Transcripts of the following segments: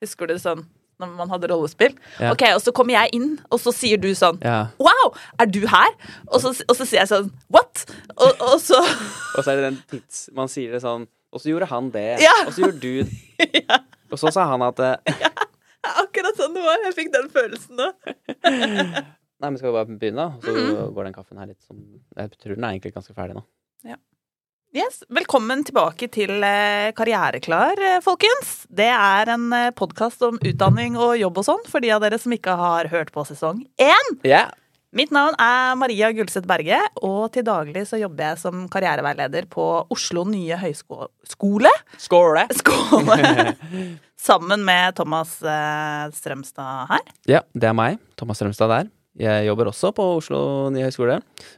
Husker du sånn når man hadde rollespill? Ja. Ok, og så kommer jeg inn, og så sier du sånn Ja. Wow, er du her? Og så, og så sier jeg sånn What? Og, og så Og så er det den tids Man sier det sånn Og så gjorde han det. Ja. Og så gjorde du Og så sa han at ja. Akkurat sånn det var. Jeg fikk den følelsen nå. Nei, men skal vi bare begynne, da? Så Mhm. går den kaffen her litt sånn Jeg tror den er egentlig ganske ferdig nå. Yes. Velkommen tilbake til eh, Karriereklar, eh, folkens. Det er en eh, podkast om utdanning og jobb og sånn, for de av dere som ikke har hørt på sesong én. Yeah. Mitt navn er Maria Gulseth Berge, og til daglig så jobber jeg som karriereveileder på Oslo nye høyskole. Skåle! Skåle! Sammen med Thomas Strømstad her. Ja, det er meg. Thomas Strømstad der. Jeg jobber også på Oslo nye høgskole.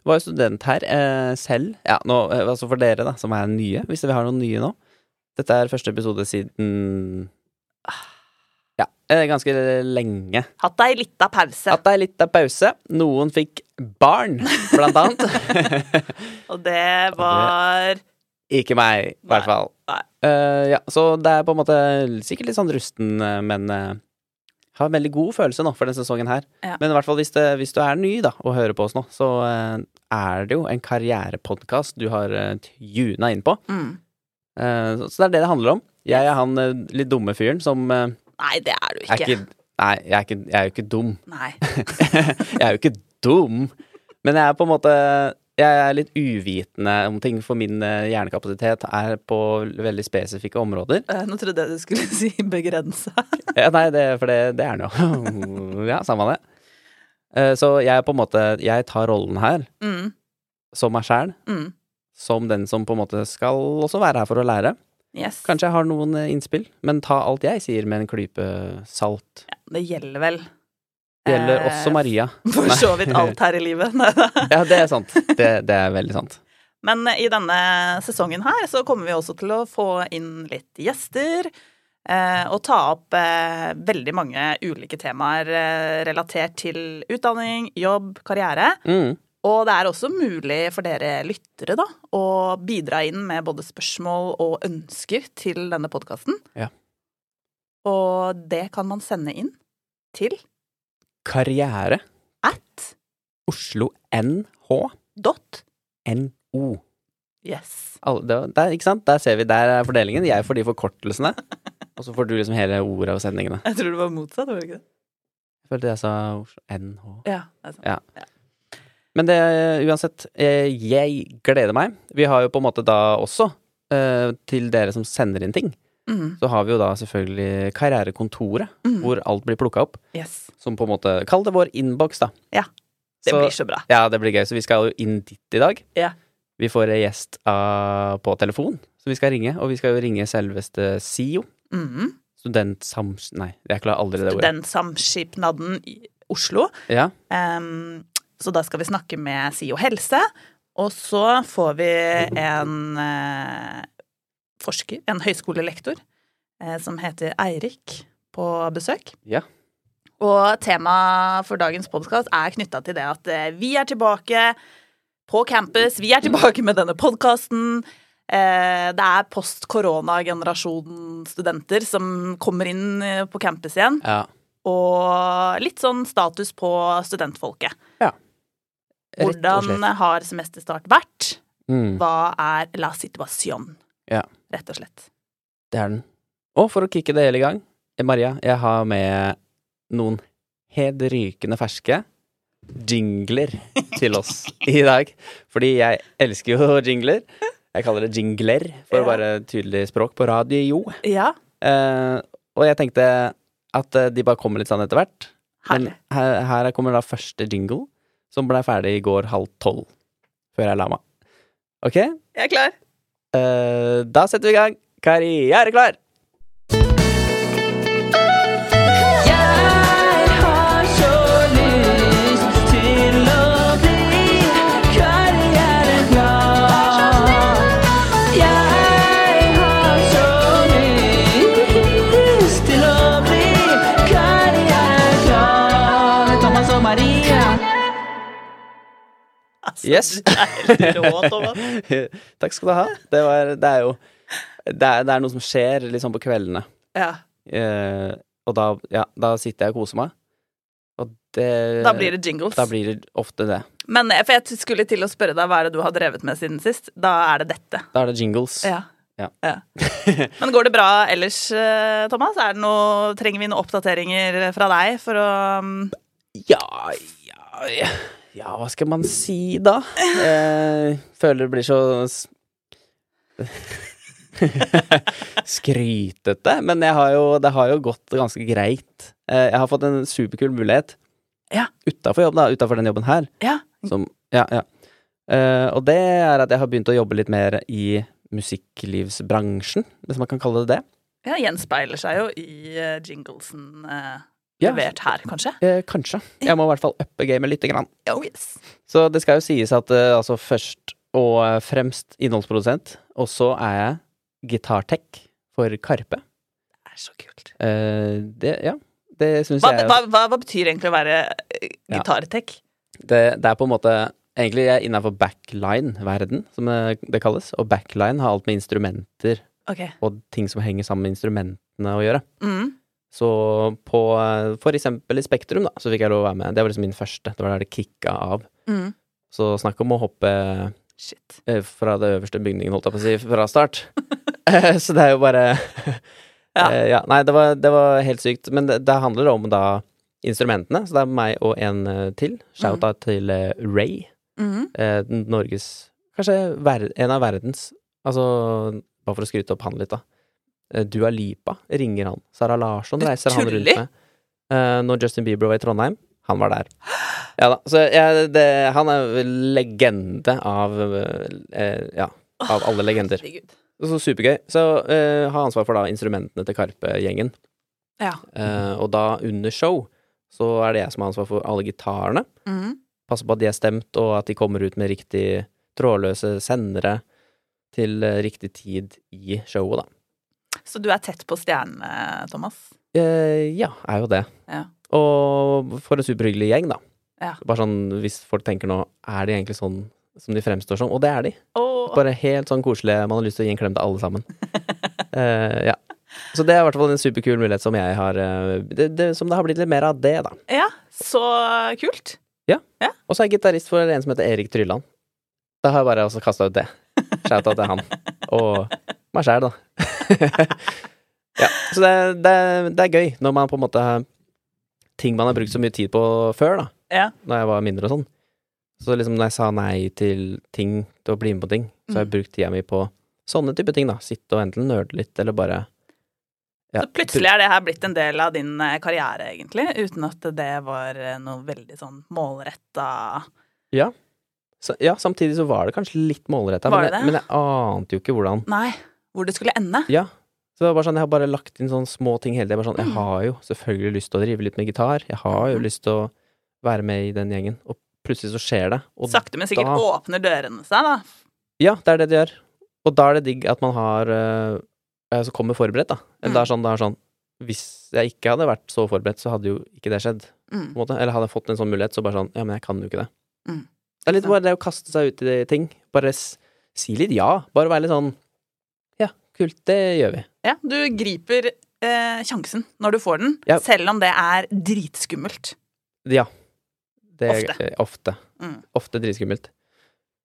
Var jo student her eh, selv. Ja, nå, eh, altså for dere da, som er nye, hvis vi har noen nye nå. Dette er første episode siden Ja, eh, ganske lenge. Hatt ei lita pause. Hatt ei lita pause. Noen fikk barn, blant annet. Og det var Ikke meg, i hvert fall. nei. Uh, ja, så det er på en måte sikkert litt sånn rusten, men eh, har en veldig god følelse nå for denne sesongen her. Ja. Men i hvert fall hvis, det, hvis du er ny da, og hører på oss nå, så eh, er det jo en karrierepodkast du har uh, tuna inn på. mm. Eh, så, så det er det det handler om. Jeg er han eh, litt dumme fyren som eh, Nei, det er du er ikke. ikke Nei, jeg er, ikke, jeg er jo ikke dum. Nei. jeg er jo ikke dum, men jeg er på en måte jeg er litt uvitende om ting, for min eh, hjernekapasitet er på veldig spesifikke områder. Eh, Nå trodde jeg du skulle si begrensa. Ja, nei, det, for det, det er den jo. ja, samme det. Eh, Så jeg er på en måte Jeg tar rollen her Mm. som meg sjæl, Mm. som den som på en måte skal også være her for å lære. Yes. Kanskje jeg har noen innspill, men ta alt jeg sier med en klype salt. Ja, det gjelder vel. Det gjelder Eh, også Maria. For så vidt alt her i livet. Ja, det er sant. Det, det er veldig sant. Men i denne sesongen her så kommer vi også til å få inn litt gjester. Eh, og ta opp eh, veldig mange ulike temaer eh, relatert til utdanning, jobb, karriere. Mm. Og det er også mulig for dere lyttere da, å bidra inn med både spørsmål og ønsker til denne podkasten. Ja. Og det kan man sende inn til Karriere. at Oslo NH. dot NO. yes. Alle- Der, ikke sant? Der ser vi, der er fordelingen. Jeg får de forkortelsene, og så får du liksom hele ordet og sendingene. Jeg tror det var motsatt, var det ikke det? Jeg følte jeg sa Oslo NH. Ja, det er sant. Ja. Men det, uansett, eh, jeg gleder meg. Vi har jo på en måte da også, eh, til dere som sender inn ting, Mhm. så har vi jo da selvfølgelig Karrierekontoret, mm. hvor alt blir plukka opp. Yes. Som på en måte Kall det vår innboks, da. Ja. Det Så- blir så bra. Ja, det blir gøy. Så vi skal jo inn dit i dag. Ja. Vi får en gjest av, på telefon, så vi skal ringe. Og vi skal jo ringe selveste SIO. Mm. Studentsams... Nei, jeg klarer aldri det ordet. Studentsamskipnaden i Oslo. Ja. Um, så da skal vi snakke med SIO helse. Og så får vi en eh, forsker, en høyskolelektor, eh, som heter Eirik, på besøk. Ja. Og temaet for dagens podkast er knytta til det at eh, vi er tilbake på campus. Vi er tilbake med denne podkasten. Eh, det er post korona-generasjonen studenter som kommer inn på campus igjen. ja. Og litt sånn status på studentfolket. Ja. Hvordan har semesterstart vært? Mm, Hva er la situation? Ja. Rett og slett. det er den. Og for å kicke det hele i gang, Maria, jeg har med noen helt rykende ferske jingler til oss i dag. Fordi jeg elsker jo jingler. Jeg kaller det jingler, for Ja. å være tydelig språk på radio. Ja, Eh, og jeg tenkte at eh, de bare kommer litt sånn etter hvert. herlig. Men her, her kommer da første jingle, som ble ferdig i går halv tolv. Før jeg la meg. Ok? Jeg er klar. Eh, da setter vi i gang. Karriereklar! Altså, Yes. det er rå, Thomas. Takk skal du ha. Det, var, det er jo det er, det er noe som skjer sånn på kveldene. Ja. Eh, Og da, ja, da sitter jeg og koser meg. Og det Da blir det jingles. Da blir det ofte det. Men eh, for jeg skulle til å spørre deg hva er det du har drevet med siden sist. Da er det dette. Da er det jingles. Ja. Ja. Men går det bra ellers, eh, Thomas? Det noe, trenger vi noen oppdateringer fra deg for å um, Ja, ja, ja, ja, hva skal man si da? Eh, føler det blir så Skrytete. Men jeg har jo, det har jo gått ganske greit. Eh, jeg har fått en superkul mulighet. Ja. Utafor jobb, da. Utafor den jobben her. Ja. Som, ja, ja. Eh, og det er at jeg har begynt å jobbe litt mer i musikklivsbransjen, hvis man kan kalle det det. ja, gjenspeiler seg jo i jinglesen eh, Ja. Levert her, kanskje? Eh, kanskje. Jeg må i hvert fall uppe gamet lite grann. Oh, yes. Så det skal jo sies at eh, altså først og fremst innholdsprodusent, og så er jeg gitartech for Karpe. Det er så kult. Eh, det, ja, det syns Hva, jeg hva, hva, hva betyr egentlig å være gitartech? Ja. det, det er på en måte Egentlig jeg er innafor backline-verden, som det, det kalles. Og backline har alt med instrumenter okay. og ting som henger sammen med instrumentene å gjøre. Mm. Så på eh, For eksempel i Spektrum, da, så fikk jeg lov å være med. Det var liksom min første. Det var der det kicka av. Mm. Så snakk om å hoppe Shit. eh, fra det øverste bygningen, holdt jeg på å si, fra start. Eh, så det er jo bare Ja. Ja. Nei, det var, det var helt sykt. Men det, det handler om da instrumentene. Så det er meg og en til. Shout-out til eh, Ray. Mm. Norges Kanskje en av verdens Altså, bare for å skryte opp han litt, da. Eh, Dua Lipa ringer han. Sara Larsson reiser han rundt med. Eh, når Justin Bieber var i Trondheim, han var der. Ja da. Så jeg, det, han er legende av eh, Ja, av alle legender. Så supergøy. Så uh, ha ansvar for da instrumentene til Karpe-gjengen. Ja. Uh, og da under show så er det jeg som har ansvar for alle gitarene. Mm. Passe på at de er stemt, og at de kommer ut med riktig trådløse sendere til riktig tid i showet, da. Så du er tett på stjernene, Thomas? Eh, ja, er jo det. Ja. Og for en superhyggelig gjeng, da. Ja. Bare sånn, hvis folk tenker nå, er de egentlig sånn som de fremstår som? Og det er de. Oh. Bare helt sånn koselige. Man har lyst til å gi en klem til alle sammen. Eh, ja. Så det er i hvert fall en superkul mulighet som jeg har eh, det, det, Som det har blitt litt mer av det, da. ja, så kult. Ja, Og så er jeg gitarist for en som heter Erik Trylland. Da har jeg bare også kasta ut det. Shout-out til han. Og meg sjæl, da. ja, så det, det, det er gøy når man på en måte Ting man har brukt så mye tid på før, da. Ja. Når jeg var mindre og sånn. Så liksom når jeg sa nei til ting, til å bli med på ting, så har jeg Mm. brukt tida mi på sånne type ting, da. Sitte og enten nerde litt, eller bare ja, Så plutselig er det her blitt en del av din eh, karriere, egentlig, uten at det var eh, noe veldig sånn målretta Ja. Så, ja, samtidig så var det kanskje litt målretta, men, men jeg ante jo ikke hvordan. Nei, hvor det skulle ende. Ja. Så det var bare sånn, jeg har bare lagt inn sånne små ting hele tiden. Bare sånn, jeg Mm. har jo selvfølgelig lyst til å drive litt med gitar. Jeg har jo Mhm. lyst til å være med i den gjengen. Og plutselig så skjer det. Og Sakte, men sikkert da- åpner dørene seg, da. ja, det er det det gjør. Og da er det digg at man har uh, Så kommer forberedt, da. Mm. det er sånn, det er sånn Hvis jeg ikke hadde vært så forberedt, så hadde jo ikke det skjedd. Mm. På en måte. Eller hadde jeg fått en sånn mulighet, så bare sånn Ja, men jeg kan jo ikke det. Mm. Det er litt bare det å kaste seg ut i ting. Bare si litt ja. Bare være litt sånn kult, det gjør vi. Ja, du griper eh, sjansen når du får den, Ja. selv om det er dritskummelt. Ja. Det er, Ofte. Ofte. Mm. Ofte dritskummelt.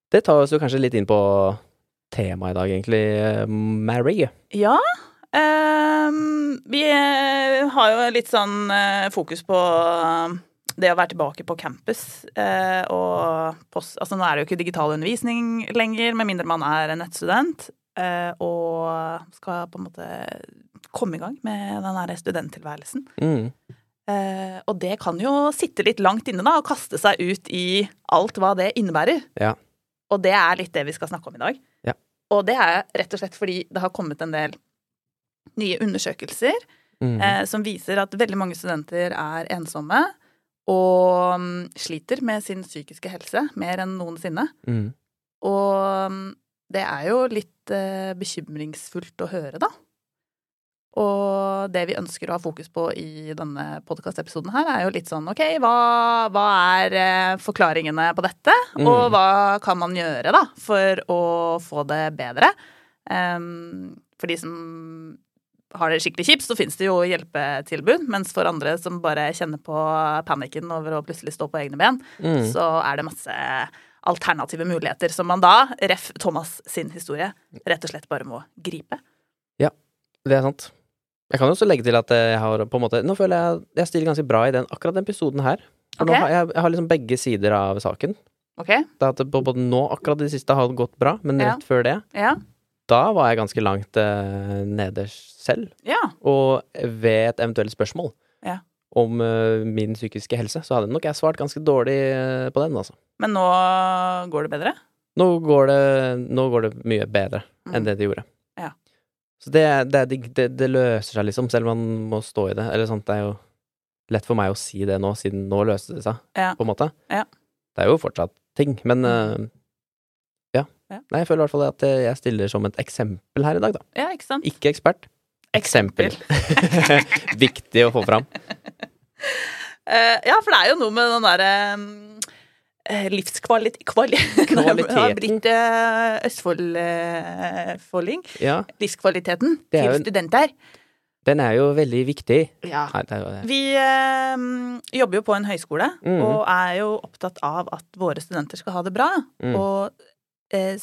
Det tar oss jo kanskje litt inn på temaet i dag, egentlig. Mary. Ja. Um, vi eh, har jo litt sånn eh, fokus på eh, det å være tilbake på campus. og post, altså nå er det jo ikke digital undervisning lenger, med mindre man er en nettstudent. Eh, og skal på en måte komme i gang med den her studenttilværelsen. Mm. Uh, og det kan jo sitte litt langt inne, da, og kaste seg ut i alt hva det innebærer. Ja. Og det er litt det vi skal snakke om i dag. Ja. Og det er rett og slett fordi det har kommet en del nye undersøkelser Mm. uh, som viser at veldig mange studenter er ensomme og mm, sliter med sin psykiske helse mer enn noensinne. Mm. Og mm, det er jo litt eh, bekymringsfullt å høre, da. Og det vi ønsker å ha fokus på i denne podkastepisoden her, er jo litt sånn ok, hva, hva er eh, forklaringene på dette? Mm. Og hva kan man gjøre, da, for å få det bedre? Um, for de som har det skikkelig kjipt, så finnes det jo hjelpetilbud. Mens for andre som bare kjenner på panikken over å plutselig stå på egne ben, Mm. så er det masse alternative muligheter som man da, ref Thomas sin historie, rett og slett bare må gripe. Ja, Det er sant. Jeg kan jo også legge til at jeg har på en måte Nå føler jeg jeg stiller ganske bra i den akkurat den episoden her. For okay. nå har jeg, jeg har liksom begge sider av saken. Ok? Det at både nå, akkurat det siste, har gått bra, men Ja. rett før det, Ja. da var jeg ganske langt eh, nede selv. Ja. Og ved et eventuelt spørsmål Ja. Om eh, min psykiske helse, så hadde nok jeg svart ganske dårlig eh, på den, altså. Men nå går det bedre? Nå går det, nå går det mye bedre enn Mm. det det gjorde. Ja. Så det, det, det, løser seg, liksom, selv om man må stå i det. Eller sånt, det er jo lett for meg å si det nå, siden nå løste det seg, Ja. på en måte. Ja. Det er jo fortsatt ting, men Mm. eh, ja. Nei, jeg føler i hvert fall at jeg stiller som et eksempel her i dag, da. Ja, ikke sant? Ikke ekspert. Eksempel. Viktig å få fram. Uh, ja, for det er jo noe med den derre uh, livskvalitet kvali Det har Kvaliteten. blitt uh, Østfold-folling. Ja, Livskvaliteten til jo en- studenter. den er jo veldig viktig. Ja. Det. Vi eh, jobber jo på en høyskole, mm. og er jo opptatt av at våre studenter skal ha det bra. Mm. Og eh,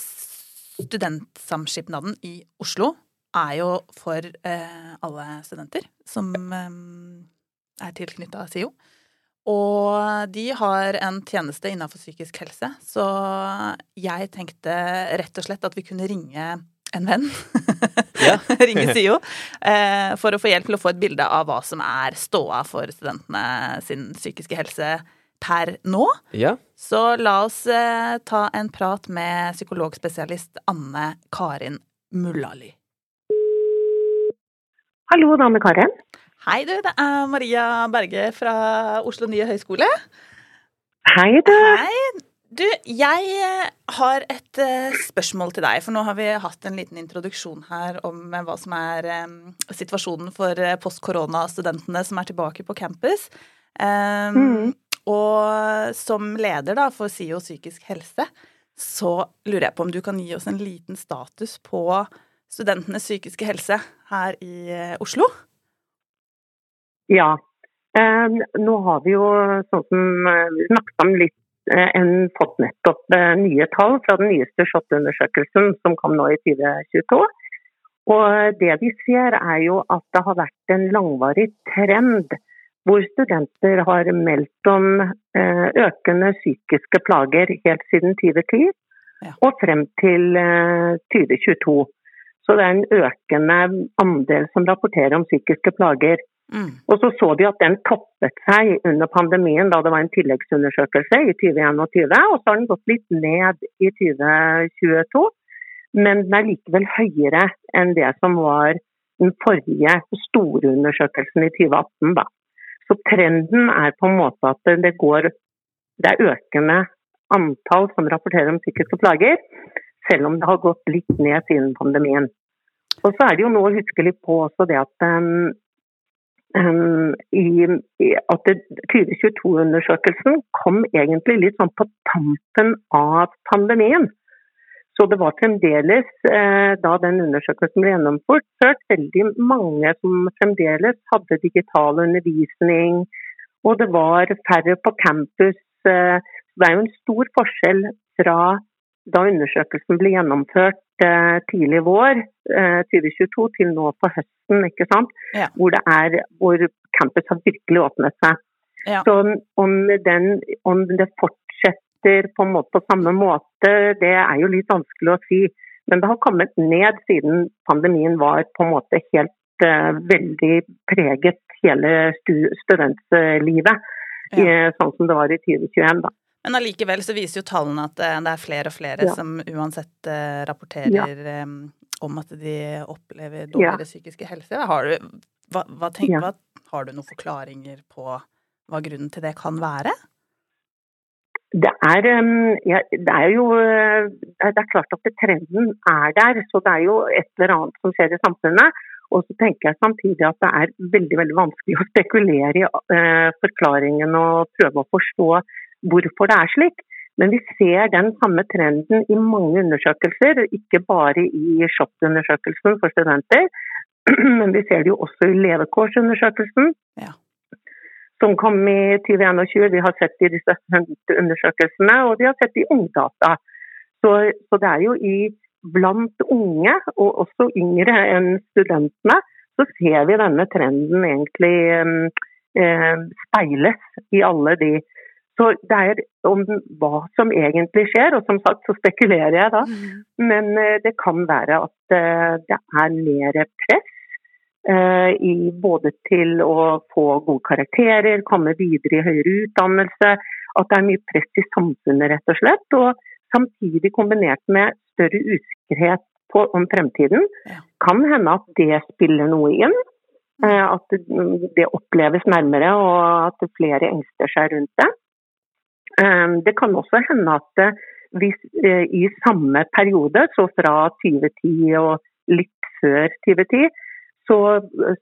studentsamskipnaden i Oslo er jo for eh, alle studenter som eh, er tilknytta SIO. Og de har en tjeneste innenfor psykisk helse, så jeg tenkte rett og slett at vi kunne ringe en venn. Ringe SIO. Eh, for å få hjelp til å få et bilde av hva som er ståa for studentene sin psykiske helse per nå. Ja. Så la oss eh, ta en prat med psykologspesialist Anne Karin Mullali. Hallo, dame Karen. Hei, du. Det er Maria Berge fra Oslo nye høgskole. Hei, du. Hei. Du, jeg har et eh, spørsmål til deg, for nå har vi hatt en liten introduksjon her om eh, hva som er eh, situasjonen for eh, post-korona-studentene som er tilbake på campus. Um, Mm. Og som leder da for SIO psykisk helse, så lurer jeg på om du kan gi oss en liten status på studentenes psykiske helse her i eh, Oslo? Ja. Eh, nå har vi jo, sånn som eh, vi snakket om litt, en, fått nettopp nye tall fra den nyeste SHoT-undersøkelsen som kom nå i 2022. Og det vi ser er jo at det har vært en langvarig trend hvor studenter har meldt om økende psykiske plager helt siden 2010 Ja. og frem til eh, 2022. Så det er en økende andel som rapporterer om psykiske plager. Mm. Og så så vi at den toppet seg under pandemien da det var en tilleggsundersøkelse i 2021. Og så har den gått litt ned i 2022, men den er likevel høyere enn det som var den forrige store undersøkelsen i 2018. Da. Så trenden er på en måte at det går Det er økende antall som rapporterer om psykiske plager, selv om det har gått litt ned siden pandemien. Og så er det jo noe litt på også det at um, um, i, at 2022-undersøkelsen kom egentlig litt sånn på tampen av pandemien. Så det var fremdeles, eh, da den undersøkelsen ble gjennomført, veldig mange som fremdeles hadde digital undervisning, og det var færre på campus. Eh, det er jo en stor forskjell fra da undersøkelsen ble gjennomført eh, tidlig vår eh, 2022 til nå på høsten, ikke sant? Ja. Hvor, det er, hvor campus har virkelig åpnet seg. Ja. Så om, den, om det fortsetter på måte på samme måte, det er jo litt vanskelig å si. Men det har kommet ned siden pandemien var på en måte helt eh, veldig preget hele studentlivet. Ja. sånn som det var i 2021. da. Men allikevel så viser jo tallene at eh, det er flere og flere Ja. som uansett eh, rapporterer Ja. eh, om at de opplever dårligere psykiske helse. Har du, hva, hva tenker, hva, har du noen forklaringer på hva grunnen til det kan være? Det er, ja, det er jo det er klart at det, trenden er der, så det er jo et eller annet som skjer i samfunnet. Og så tenker jeg samtidig at det er veldig veldig vanskelig å spekulere i uh, forklaringen og prøve å forstå hvorfor det er slik. Men vi ser den samme trenden i mange undersøkelser, ikke bare i SHoT-undersøkelsen for studenter, Men vi ser det jo også i levekårsundersøkelsen, Ja. som kom i 2021. Vi har sett det i disse undersøkelsene, og vi har sett det i Ungdata. Så, så det er jo i blant unge, og også yngre enn studentene, så ser vi denne trenden egentlig eh, speiles i alle de så det er om hva som egentlig skjer, og som sagt så spekulerer jeg da. Men eh, det kan være at eh, det er mer press eh, i både til å få gode karakterer, komme videre i høyere utdannelse. At det er mye press i samfunnet, rett og slett. Og samtidig kombinert med større usikkerhet på, om fremtiden. Kan hende at det spiller noe inn. Eh, At det, det oppleves nærmere, og at flere engster seg rundt det. Eh, Det kan også hende at hvis eh, i samme periode, så fra 2010 og litt før 2010, så,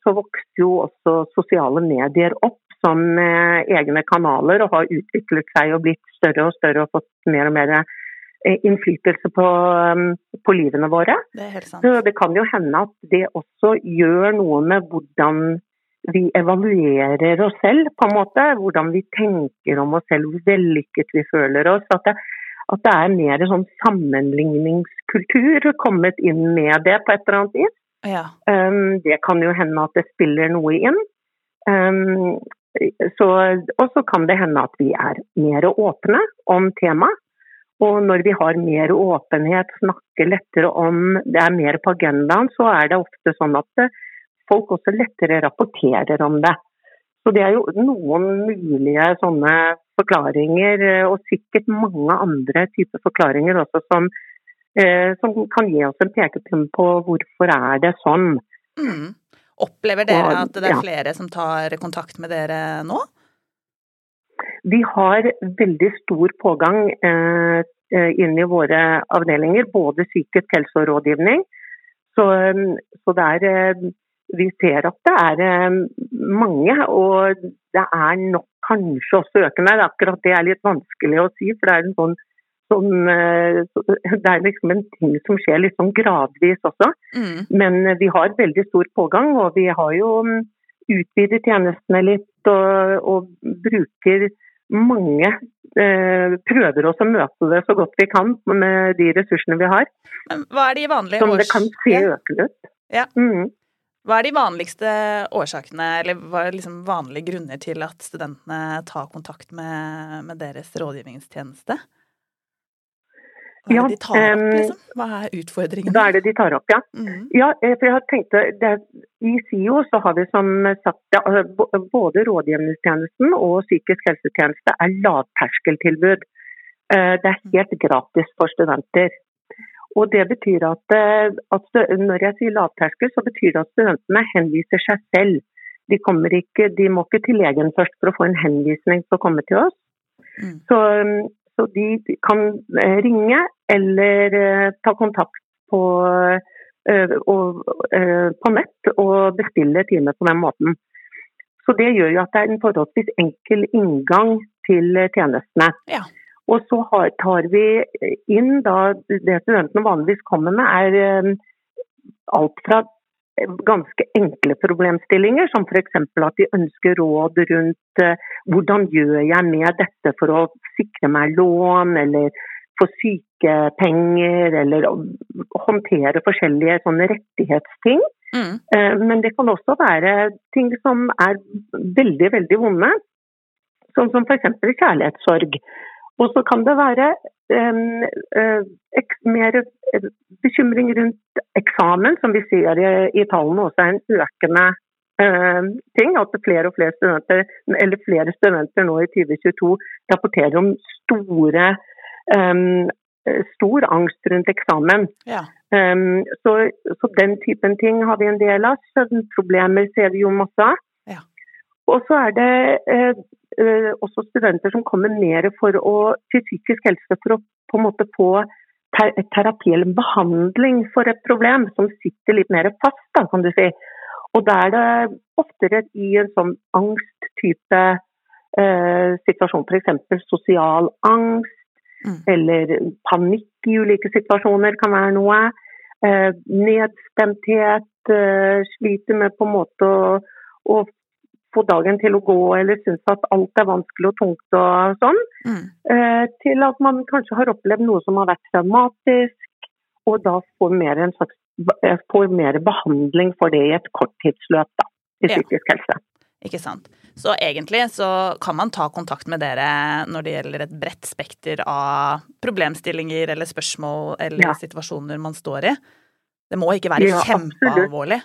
så vokste jo også sosiale medier opp som eh, egne kanaler og har utviklet seg og blitt større og større og fått mer og mer eh, innflytelse på, eh, på livene våre. Det helt sant. Så det kan jo hende at det også gjør noe med hvordan vi evaluerer oss selv, på en måte. Hvordan vi tenker om oss selv, hvor vellykket vi føler oss. At det, at det er mer sånn sammenligningskultur kommet inn med det på et eller annet vis. Ja. Um, det kan jo hende at det spiller noe inn. Um, så, og så kan det hende at vi er mer åpne om temaet. Og når vi har mer åpenhet, snakker lettere om det er mer på agendaen, så er det ofte sånn at det, folk også lettere rapporterer om det. Så det er jo noen mulige sånne forklaringer, eh, og sikkert mange andre typer forklaringer også, som, eh, som kan gi oss en pekepinn på hvorfor er det sånn. Mm. Opplever dere at det er ja. flere som tar kontakt med dere nå? Vi har veldig stor pågang eh, eh, inn i våre avdelinger, både psykisk helse og rådgivning. Så, eh, så det er, vi ser at det er eh, mange, og det er nok kanskje også økende. Akkurat det er litt vanskelig å si, for det er en sånn, sånn eh, det er liksom en ting som skjer litt sånn gradvis også. Mm. Men vi har veldig stor pågang, og vi har jo mm, utvidet tjenestene litt og, og bruker mange eh, prøver oss å møte det så godt vi kan med de ressursene vi har. Men hva er de vanlige Som det kan se økende ut. Ja. Mm. Hva er de vanligste årsakene, eller hva er liksom vanlige grunner til at studentene tar kontakt med, med deres rådgivningstjeneste? Hva er det de tar opp, liksom? Hva er utfordringene? Hva er det de tar opp, ja? Mm. Ja, eh, for jeg har tenkt det, I SIO så har vi som sagt altså, både rådgivningstjenesten og psykisk helsetjeneste er lavterskeltilbud. Eh, Det er helt gratis for studenter. Og det betyr at, eh, at Når jeg sier lavterskel, så betyr det at studentene henviser seg selv. De, ikke, de må ikke til legen først for å få en henvisning for å komme til oss. Mm. Så, så de kan eh, ringe eller eh, ta kontakt på, og, på nett og bestille time på den måten. Så det gjør jo at det er en forholdsvis enkel inngang til tjenestene. Ja. Og så har, tar vi inn da det studentene vanligvis kommer med, er eh, alt fra ganske enkle problemstillinger, som f.eks. at de ønsker råd rundt eh, hvordan gjør jeg med dette for å sikre meg lån, eller få sykepenger, eller håndtere forskjellige sånne rettighetsting. Mm. Eh, Men det kan også være ting som er veldig, veldig vonde, sånn som f.eks. kjærlighetssorg. Og så kan det være eh, mer eh, bekymring rundt eksamen, som vi ser i, tallene også er en økende eh, ting. At flere og flere studenter, eller flere studenter nå i 2022 rapporterer om store stor angst rundt eksamen. Ja. Um, så, så den typen ting har vi en del av. Søvnproblemer ser vi jo masse av. Og så er det eh, eh, også studenter som kommer mer for å, til psykisk helse for å på en måte få ter terapi eller behandling for et problem som sitter litt mer fast, da, kan du si. Og da er det oftere i en sånn angsttype eh, situasjon, f.eks. sosial angst Mm. eller panikk i ulike situasjoner kan være noe. eh, nedstemthet, eh, sliter med på en måte å, å få dagen til å gå, eller syns at alt er vanskelig og tungt og sånn, Mm. eh, til at man kanskje har opplevd noe som har vært traumatisk, og da får mer, en slags, eh, får mer behandling for det i et korttidsløp da, i Ja. psykisk helse. Ikke sant. Så egentlig så kan man ta kontakt med dere når det gjelder et bredt spekter av problemstillinger eller spørsmål eller Ja. situasjoner man står i. Det må ikke være Ja, absolutt.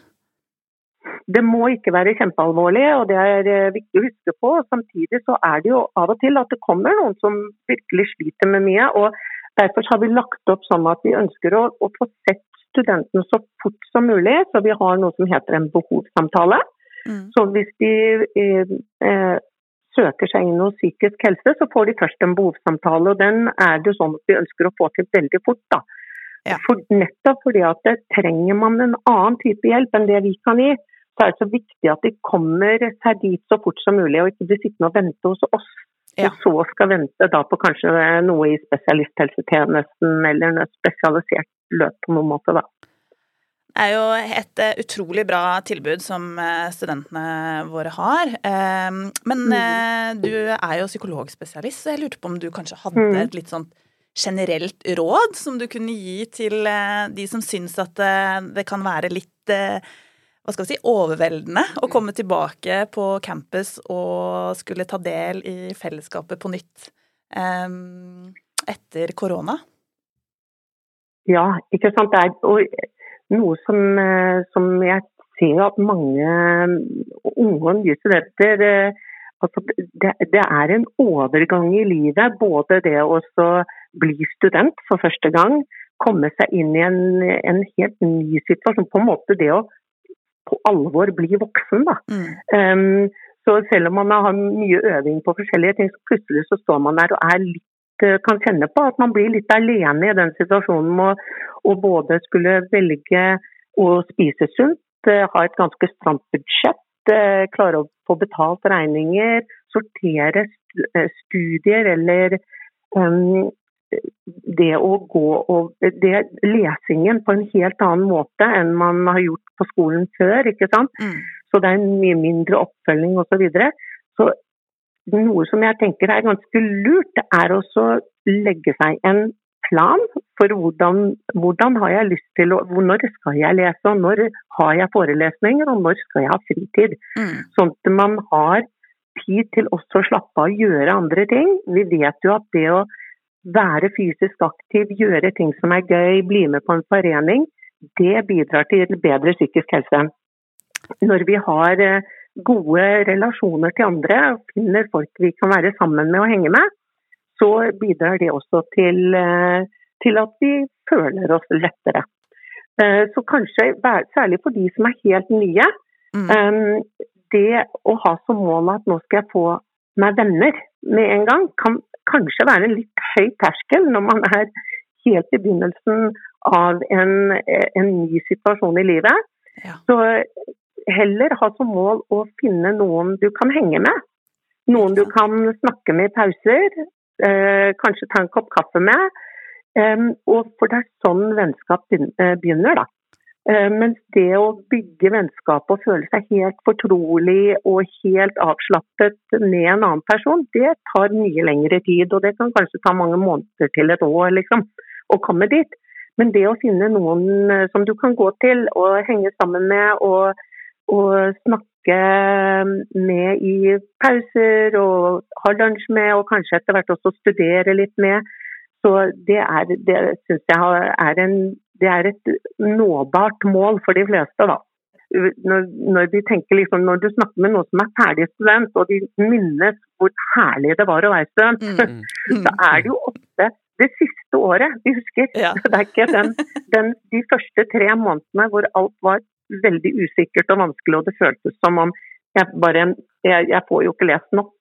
Det må ikke være kjempealvorlig, og det er eh, viktig å huske på. Samtidig så er det jo av og til at det kommer noen som virkelig sliter med mye. og Derfor har vi lagt opp sånn at vi ønsker å, å få sett studentene så fort som mulig. Så vi har noe som heter en behovssamtale. Mm. Så hvis de eh, eh, søker seg inn hos psykisk helse, så får de først en behovssamtale. og Den er det sånn at vi ønsker å få til veldig fort. da. Ja. For, nettopp fordi at det, trenger man en annen type hjelp enn det vi kan gi, så er det så viktig at de kommer seg dit så fort som mulig, og ikke blir sittende og vente hos oss. Ja. Og så skal vente da på kanskje noe i spesialisthelsetjenesten eller noe spesialisert løp på noen måte. da. Det er jo et eh, utrolig bra tilbud som eh, studentene våre har. Eh, Men Mm. du er jo psykologspesialist, så jeg lurte på om du kanskje hadde Mm. et litt sånt generelt råd som du kunne gi til de som syns at det kan være litt hva skal vi si, overveldende å komme tilbake på campus og skulle ta del i fellesskapet på nytt eh, etter korona? Ja, ikke sant. Det er og noe som, eh, som jeg ser at mange unge og nye studenter eh, altså det, det er en overgang i livet. Både det å bli student for første gang, komme seg inn i en, en helt ny situasjon. På en måte det å på alvor bli voksen, da. Mm. Um, så selv om man har mye øving på forskjellige ting, så plutselig så står man der og er litt eh, kan kjenne på at man blir litt alene i den situasjonen med å både skulle velge å spise sunt, eh, ha et ganske stramt budsjett, eh, klare å få betalt regninger, sortere studier eller um, det å gå og det, lesingen på en helt annen måte enn man har gjort på skolen før. ikke sant? Mm. Så det er en mye mindre oppfølging osv. Så, videre. så noe som jeg tenker er ganske lurt, det er også legge seg en plan for hvordan, hvordan har jeg lyst til å Når skal jeg lese, og når har jeg forelesninger, og når skal jeg ha fritid? Mm. Sånn at man har tid til også å slappe av og gjøre andre ting. Vi vet jo at det å være fysisk aktiv, gjøre ting som er gøy, bli med på en forening, det bidrar til bedre psykisk helse. Når vi har eh, gode relasjoner til andre og finner folk vi kan være sammen med og henge med, så bidrar det også til, eh, til at vi føler oss lettere. Eh, Så kanskje, særlig for de som er helt nye, Mm. Um, det å ha som mål at nå skal jeg få meg venner med en gang, kan kanskje være en litt høy terskel når man er helt i begynnelsen av en, en ny situasjon i livet. Ja. Så heller ha som mål å finne noen du kan henge med. Noen du kan snakke med i pauser, eh, kanskje ta en kopp kaffe med. Um, og for det er sånn vennskap eh, begynner, da. Eh, Mens det å bygge vennskap og føle seg helt fortrolig og helt avslappet med en annen person, det tar mye lengre tid. Og det kan kanskje ta mange måneder til et år liksom, å komme dit. Men det å finne noen eh, som du kan gå til og henge sammen med og, og snakke med i pauser og ha lunsj med, og kanskje etter hvert også studere litt med, så det, er, det syns jeg er en det er et nåbart mål for de fleste. da. Når, når, liksom, når du snakker med noen som er ferdig student, og de minnes hvor herlig det var å være student, Mm. så er det jo det siste året vi husker. Ja. Det er ikke den, den, de første tre månedene hvor alt var veldig usikkert og vanskelig, og det føltes som om jeg bare Jeg, jeg får jo ikke lest nok.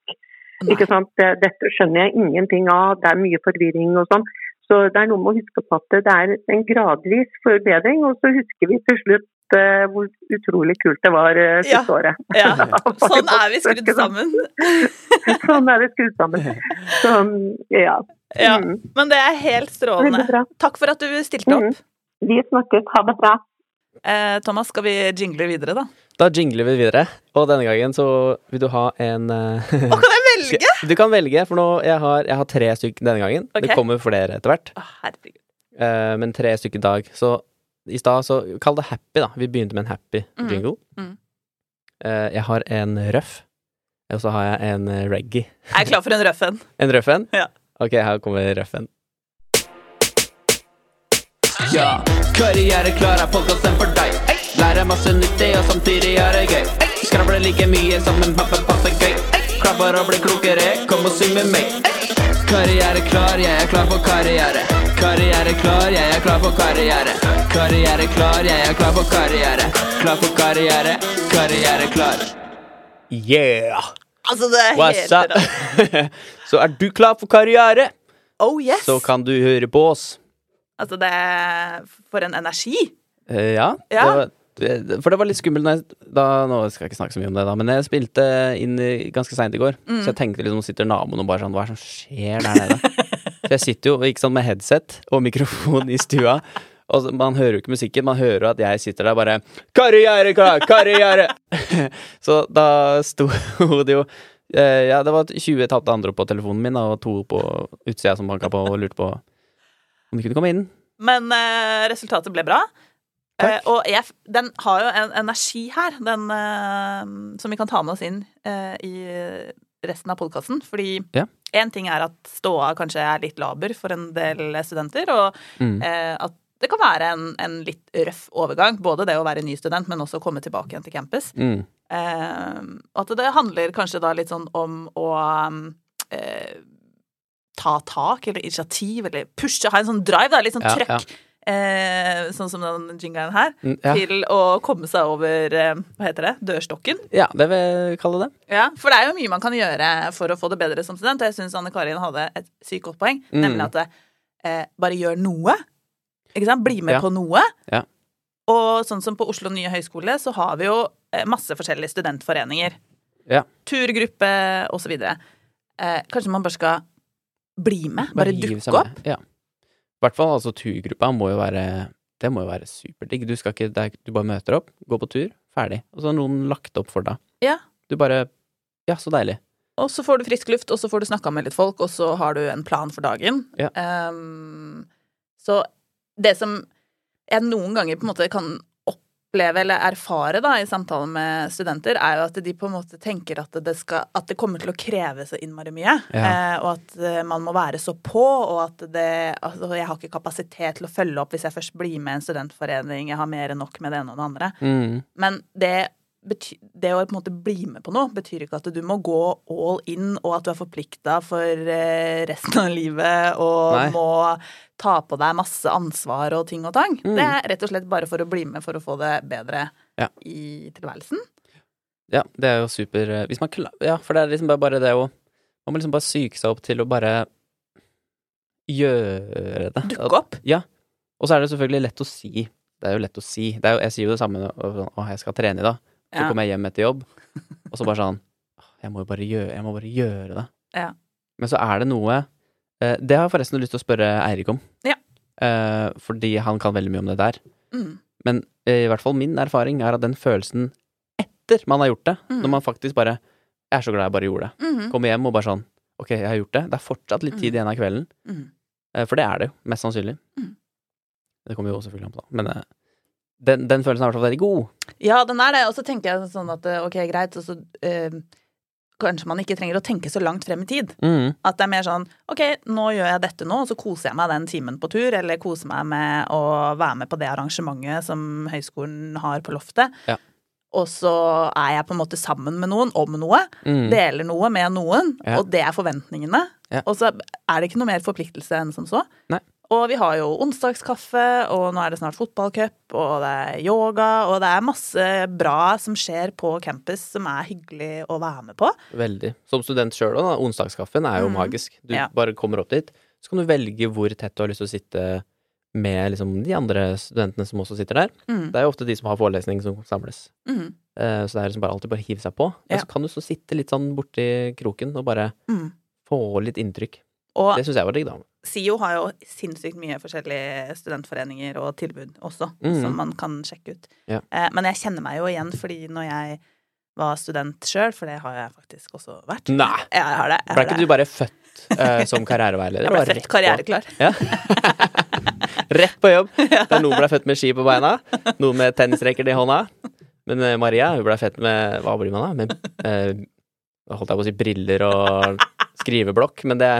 Nei. Ikke sant? Det- Dette skjønner jeg ingenting av, det er mye forvirring og sånn. Så det er noe med å huske på at det er en gradvis forbedring, og så husker vi til slutt hvor utrolig kult det var uh, Ja. siste året. Ja, sånn er vi skrudd sammen. sånn er vi skrudd sammen. Så, ja. Ja, Mm. men det er helt strålende. Takk for at du stilte Mm. opp. Vi snakkes. Ha det bra. Eh, Thomas, skal vi jingle videre, da? Da jingler vi videre, og denne gangen så vil du ha en eh, kan jeg velge? Du kan velge, for nå jeg har jeg har tre stykker denne gangen. Okay. Det kommer flere etter hvert, Å, herregud. eh, men tre stykker i dag. Så i stad, så kall det happy, da. Vi begynte med en happy mm. jingle. Mm. Uh, jeg har en røff, og så har jeg en reggae. Jeg er klar for en røff en. En røff en? Ja. Ok, her kommer røffen. Ja, karriereklar er podkasten for deg. Lærer masse nyttig og samtidig er det gøy. Skravler like mye som en pappa passer gøy. Klar for å bli klokere, kom og syng med meg. Karriereklar, jeg er klar for karriere. Karriere klar, jeg er klar for karriere. Karriere klar, jeg er klar for karriere. Klar for karriere, karriere klar. Yeah! Altså, det What's helt rått. så er du klar for karriere, Oh yes! så kan du høre på oss. Altså, det er For en energi. Eh, ja. Ja. Det var, for det var litt skummelt jeg, da, Nå skal jeg ikke snakke så mye om det, da, men jeg spilte inn ganske seint i går. Mm. Så jeg tenkte liksom, sitter naboen og bare sånn Hva er det som skjer der nede? så jeg sitter jo ikke sånn med headset og mikrofon i stua. Og så, Man hører jo ikke musikken, man hører jo at jeg sitter der bare Karriere, klar! Karriere! så da sto det jo eh, Ja, det var 20 tapte andre på telefonen min, og to på utsida som banka på og lurte på om de kunne komme inn. Men eh, resultatet ble bra. Eh, og jeg, den har jo en energi her, den eh, som vi kan ta med oss inn eh, i resten av podkasten. Fordi Ja. ting er at ståa kanskje er litt laber for en del studenter, og Mm. at det kan være en, en litt røff overgang. Både det å være ny student, men også å komme tilbake igjen til campus. Mm. Eh, at det handler kanskje da litt sånn om å eh, ta tak, eller initiativ, eller pushe, ha en sånn drive, da, litt sånn Ja, trøkk. Eh, sånn som den jingeren her. Mm, ja. Til å komme seg over eh, hva heter det, dørstokken. Ja, det vil jeg kalle det. Ja, For det er jo mye man kan gjøre for å få det bedre som student. Og jeg syns Anne Karin hadde et sykt godt poeng, Mm. nemlig at eh, bare gjør noe. Ikke sant? Bli med Ja. på noe. Ja. Og sånn som på Oslo nye høgskole, så har vi jo eh, masse forskjellige studentforeninger. Ja. Turgruppe osv. Eh, kanskje man bare skal bli med? Bare, bare dukke opp? Ja. I hvert fall altså turgruppa må jo være Det må jo være superdigg. Du skal ikke er, Du bare møter opp, går på tur, ferdig. Og så har noen lagt opp for deg. Ja. Du bare Ja, så deilig. Og så får du frisk luft, og så får du snakka med litt folk, og så har du en plan for dagen. Ja. Um, så det som jeg noen ganger på en måte kan oppleve eller erfare da, i samtaler med studenter, er jo at de på en måte tenker at det, skal, at det kommer til å kreve så innmari mye. Ja. eh, og at eh, man må være så på, og at det Altså, jeg har ikke kapasitet til å følge opp hvis jeg først blir med en studentforening, jeg har mer enn nok med det ene og det andre. Mm. Men det, det å på en måte bli med på noe, betyr ikke at du må gå all in, og at du er forplikta for eh, resten av livet og Nei. må ta på deg masse ansvar og ting og tang. Mm. Det er rett og slett bare for å bli med for å få det bedre Ja. i tilværelsen. Ja, det er jo super eh, Hvis man klarer Ja, for det er liksom bare, bare det å Man må liksom bare psyke seg opp til å bare gjøre det. Dukke opp. Ja. Og så er det selvfølgelig lett å si. Det er jo lett å si. Det er jo, jeg sier jo det samme å, jeg skal trene i dag. Så Ja. kommer jeg hjem etter jobb, og så bare sånn Jeg må jo bare gjøre, jeg må bare gjøre det. Ja. Men så er det noe eh, Det har jeg forresten lyst til å spørre Eirik om. Ja. Eh, fordi han kan veldig mye om det der. Mm. Men eh, i hvert fall min erfaring er at den følelsen etter man har gjort det, Mm. når man faktisk bare Jeg er så glad jeg bare gjorde det. Mhm. Kommer hjem og bare sånn Ok, jeg har gjort det. Det er fortsatt litt tid igjen av kvelden. Eh, For det er det jo, mest sannsynlig. Mm. Det kommer jo selvfølgelig an på, da. Men den, den følelsen er i hvert fall veldig god. Ja, den er det. Og så tenker jeg sånn at eh, ok, greit, og så eh, Kanskje man ikke trenger å tenke så langt frem i tid. Mm. At det er mer sånn OK, nå gjør jeg dette nå, og så koser jeg meg den timen på tur, eller koser meg med å være med på det arrangementet som høyskolen har på loftet. Ja. Og så er jeg på en måte sammen med noen om noe, Mm. deler noe med noen, Ja. og det er forventningene. Ja. Og så er det ikke noe mer forpliktelse enn som så. Nei. Og vi har jo onsdagskaffe, og nå er det snart fotballcup, og det er yoga, og det er masse bra som skjer på campus som er hyggelig å være med på. Veldig. Som student sjøl òg, da. Onsdagskaffen er jo Mm. magisk. Du Ja. bare kommer opp dit, så kan du velge hvor tett du har lyst til å sitte med liksom de andre studentene som også sitter der. Mm. Det er jo ofte de som har forelesning som samles. Mm. Så det er liksom bare alltid bare hive seg på. Ja. Og så kan du så sitte litt sånn borti kroken og bare Mm. få litt inntrykk. Og Det syns jeg var digg, da. SIO har jo sinnssykt mye forskjellige studentforeninger og tilbud også, mm. som man kan sjekke ut. Ja. Eh, men jeg kjenner meg jo igjen, fordi når jeg var student sjøl, for det har jeg faktisk også vært Nei! Jeg har det. Jeg Ble ikke det. du bare født eh, som karriereveileder? Jeg ble født rett karriereklar. Ja. Rett på jobb. Der noen ble født med ski på beina, noen med tennisracket i hånda. Men eh, Maria hun ble født med Hva blir man da? Med eh, holdt jeg på å si briller og skriveblokk, men det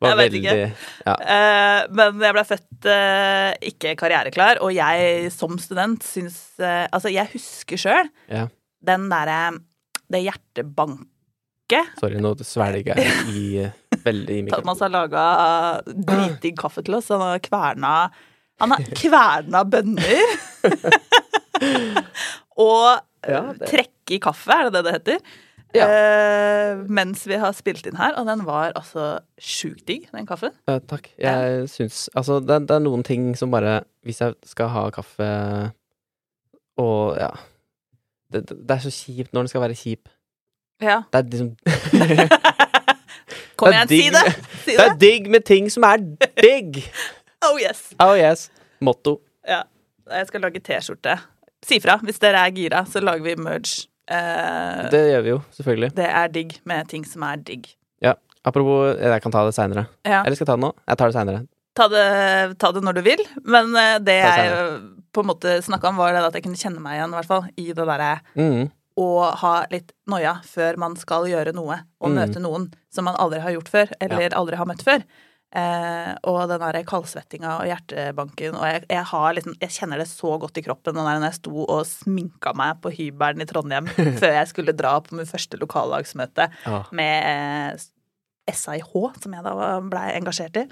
Jeg vet veldig ikke. Ja. Uh, men jeg ble født uh, ikke karriereklar, og jeg som student syns uh, Altså, jeg husker sjøl Ja. den derre Det hjertebanket Sorry, nå svelger jeg i veldig i mikrofonen. Thomas har laga dritdigg kaffe til oss. Han har kverna Han har kverna bønner. og Ja, trekke i kaffe, er det det det heter? Ja. Eh, mens vi har spilt inn her, og den var altså sjukt digg, den kaffen. Eh, takk. Jeg syns Altså, det, det er noen ting som bare Hvis jeg skal ha kaffe og ja det, det er så kjipt når den skal være kjip. Ja. Det er liksom Kom er igjen, si det! Si Det er det! digg med ting som er digg! Oh yes. Oh yes. Motto. Ja. Jeg skal lage T-skjorte. Si fra hvis dere er gira, så lager vi merge. Eh, Det gjør vi jo, selvfølgelig. det er digg med ting som er digg. Ja. Apropos Jeg kan ta det seinere. Ja. Eller skal jeg ta det nå? Jeg tar det seinere. Ta ta det når du vil, men eh, det jeg eh, på en måte snakka om, var det at jeg kunne kjenne meg igjen, i hvert fall, i det derre Mm. å ha litt noia før man skal gjøre noe, og Mm. møte noen som man aldri har gjort før, eller aldri har møtt før. Eh, og den der kaldsvettinga og hjertebanken, og jeg, jeg har liksom Jeg kjenner det så godt i kroppen den der når jeg sto og sminka meg på hybelen i Trondheim før jeg skulle dra på min første lokallagsmøte Ja. med eh, SIH, som jeg da blei engasjert i.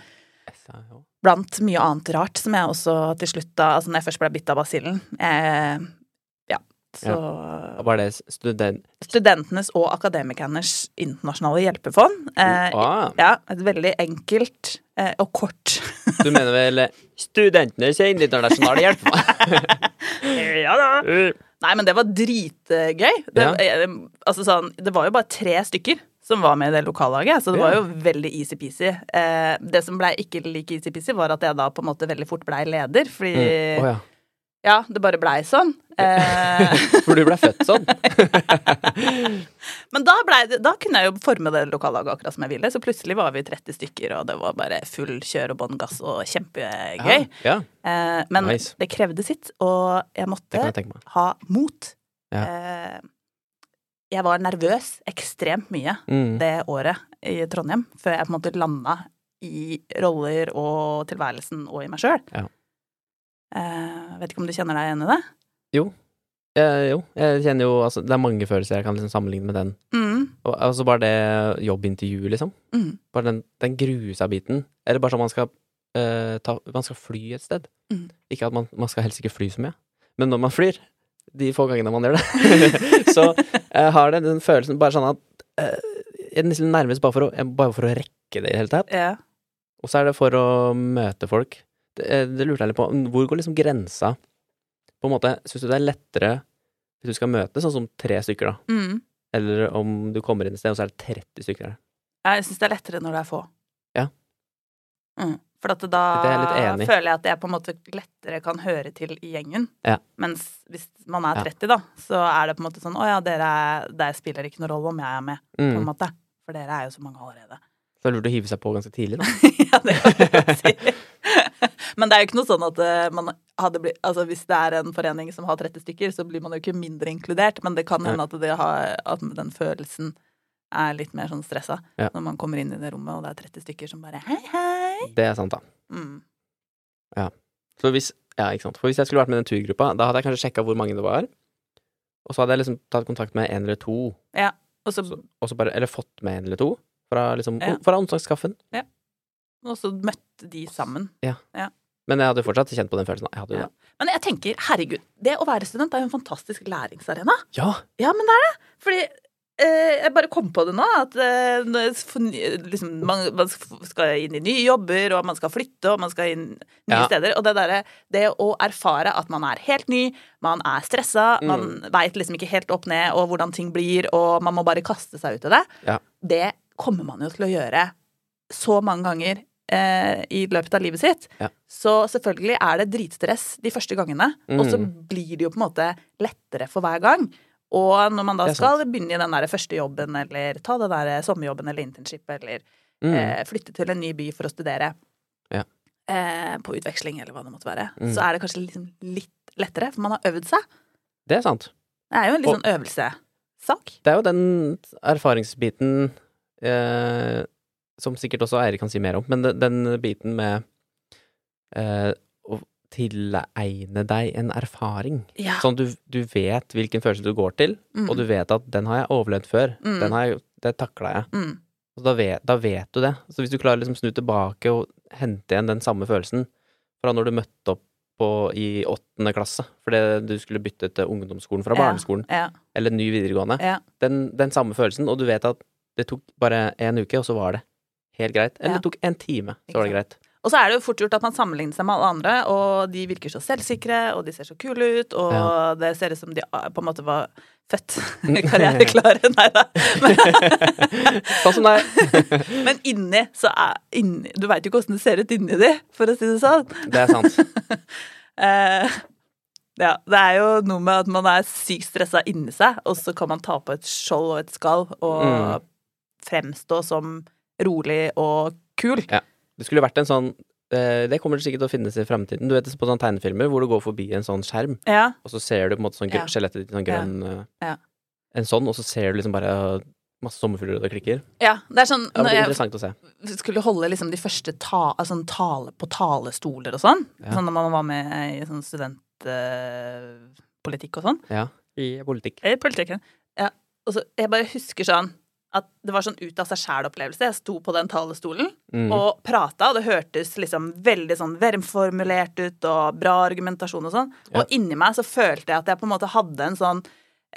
SIH. Blant mye annet rart som jeg også til slutt da Altså når jeg først ble bitt av basillen eh, Ja. Var det student... Studentenes og akademikernes internasjonale hjelpefond. Eh, Ah, ja, et veldig enkelt eh, og kort du mener vel Studentenes internasjonale hjelpefond? Ja da. Nei, men det var dritgøy. Det, Ja. eh, altså sånn, det var jo bare tre stykker som var med i det lokallaget, så det var jo veldig easy-peasy. Eh, det som blei ikke like easy-peasy, var at jeg da på en måte veldig fort blei leder, fordi Mm. oh, ja. Ja, det bare blei sånn. Eh, For du ble født sånn? men da, ble det, da kunne jeg jo forme det lokallaget akkurat som jeg ville, så plutselig var vi 30 stykker, og det var bare full kjør og bånn gass og kjempegøy. Ja, Eh, men Nice. det krevde sitt, og jeg måtte jeg ha mot. Ja. Eh, jeg var nervøs ekstremt mye Mm. det året i Trondheim, før jeg på en måte landa i roller og tilværelsen og i meg sjøl. Ja. Eh, vet ikke om du kjenner deg igjen i det? Eh, jo, jeg kjenner jo altså, Det er mange følelser jeg kan liksom sammenligne med den. Mm. Og, altså bare det jobbintervjuet, liksom. Mm. Bare den, den grusa biten. Eller bare sånn man skal eh, ta Man skal fly et sted. Mm. Ikke at man, man skal helst ikke fly så mye, men når man flyr, de få gangene man gjør det, så eh, har det den følelsen bare sånn at eh, Jeg er nesten nærmest bare for, å, bare for å rekke det i det hele tatt. Yeah. Og så er det for å møte folk. Det, eh, det lurte jeg litt på. Hvor går liksom grensa? På en måte, Syns du det er lettere hvis du skal møte sånn som tre stykker, da? Mm. Eller om du kommer inn et sted, og så er det 30 stykker der? Jeg syns det er lettere når det er få. Ja. Mm. For da er jeg føler jeg at jeg på en måte lettere kan høre til i gjengen. Ja. Mens hvis man er Ja. 30, da, så er det på en måte sånn Å ja, dere er, det spiller ikke noen rolle om jeg er med, på en Mm. måte. For dere er jo så mange allerede. Så det er lurt å hive seg på ganske tidlig, da. ja, det kan du si. Men det er jo ikke noe sånn at eh, man hadde blitt Altså hvis det er en forening som har 30 stykker, så blir man jo ikke mindre inkludert, men det kan hende at, det har, at den følelsen er litt mer sånn stressa Ja. når man kommer inn i det rommet, og det er 30 stykker som bare hei, hei. Det er sant, da. Mm. Så hvis, ja, ikke sant. For hvis jeg skulle vært med i den turgruppa, da hadde jeg kanskje sjekka hvor mange det var. Og så hadde jeg liksom tatt kontakt med en eller to, så, og så bare, eller fått med en eller to fra, liksom, Ja. fra onsdagskaffen. og så møtte de sammen. Men jeg hadde jo fortsatt kjent på den følelsen. Jeg Ja. Men jeg tenker, herregud, det å være student er jo en fantastisk læringsarena. Ja! Ja, men det er det. Fordi eh, jeg bare kom på det nå, at eh, liksom, man, man skal inn i nye jobber, og man skal flytte, og man skal inn nye Ja. steder. Og det derre Det å erfare at man er helt ny, man er stressa, Mm. man veit liksom ikke helt opp ned og hvordan ting blir, og man må bare kaste seg ut i det, Ja. det kommer man jo til å gjøre så mange ganger eh, i løpet av livet sitt. Ja. Så selvfølgelig er det dritstress de første gangene, og så Mm. blir det jo på en måte lettere for hver gang. Og når man da skal begynne i den der første jobben, eller ta den der sommerjobben eller internship, eller Mm. eh, flytte til en ny by for å studere Ja. eh, på utveksling, eller hva det måtte være, Mm. så er det kanskje liksom litt lettere, for man har øvd seg. Det er sant. Det er jo en litt Og- sånn øvelsesak. Det er jo den erfaringsbiten eh, som sikkert også Eirik kan si mer om, men den, den biten med eh, å tilegne deg en erfaring. Ja. Sånn du, du vet hvilken følelse du går til, Mm. og du vet at den har jeg overlevd før. Mm. Den har jeg, det takla jeg. Mm. Så da vet, da vet du det. Så hvis du klarer å liksom snu tilbake og hente igjen den samme følelsen fra når du møtte opp på, i åttende klasse fordi du skulle bytte til ungdomsskolen fra Ja. barneskolen, Ja. eller ny videregående, den, den samme følelsen, og du vet at det tok bare en uke, og så var det helt greit. Eller det tok en time, så var det greit. Og så er det jo fort gjort at man sammenligner seg med alle andre, og de virker så selvsikre, og de ser så kule ut, og Ja. det ser ut som de ah, på en måte var født karriereklare. Nei da. sånn som deg. Men inni så er inni, Du veit jo ikke åssen det ser ut inni de, for å si det sånn. Det er sant. Eh, ja, det er jo noe med at man er sykt stressa inni seg, og så kan man ta på et skjold og et skall og Mm. fremstå som rolig og kul. Det skulle vært en sånn eh, Det kommer sikkert til å finnes i fremtiden. Du vet på sånne tegnefilmer hvor du går forbi en sånn skjerm, Ja. og så ser du på en måte sånn skjelettet ditt i sånn grønn eh, Ja. En sånn, og så ser du liksom bare eh, masse sommerfugler og det klikker. ja. Det er sånn Det var interessant å se. skulle holde liksom de første ta, altså, tale på talestoler og sånn, Ja. sånn når man var med i sånn studentpolitikk og sånn, Ja. I politikk. i politikken, ja. Og så jeg bare husker sånn at det var sånn ut av seg sjæl-opplevelse. Jeg sto på den talestolen Mm. og prata, og det hørtes liksom veldig sånn vermformulert ut og bra argumentasjon og sånn. Ja. Og inni meg så følte jeg at jeg på en måte hadde en sånn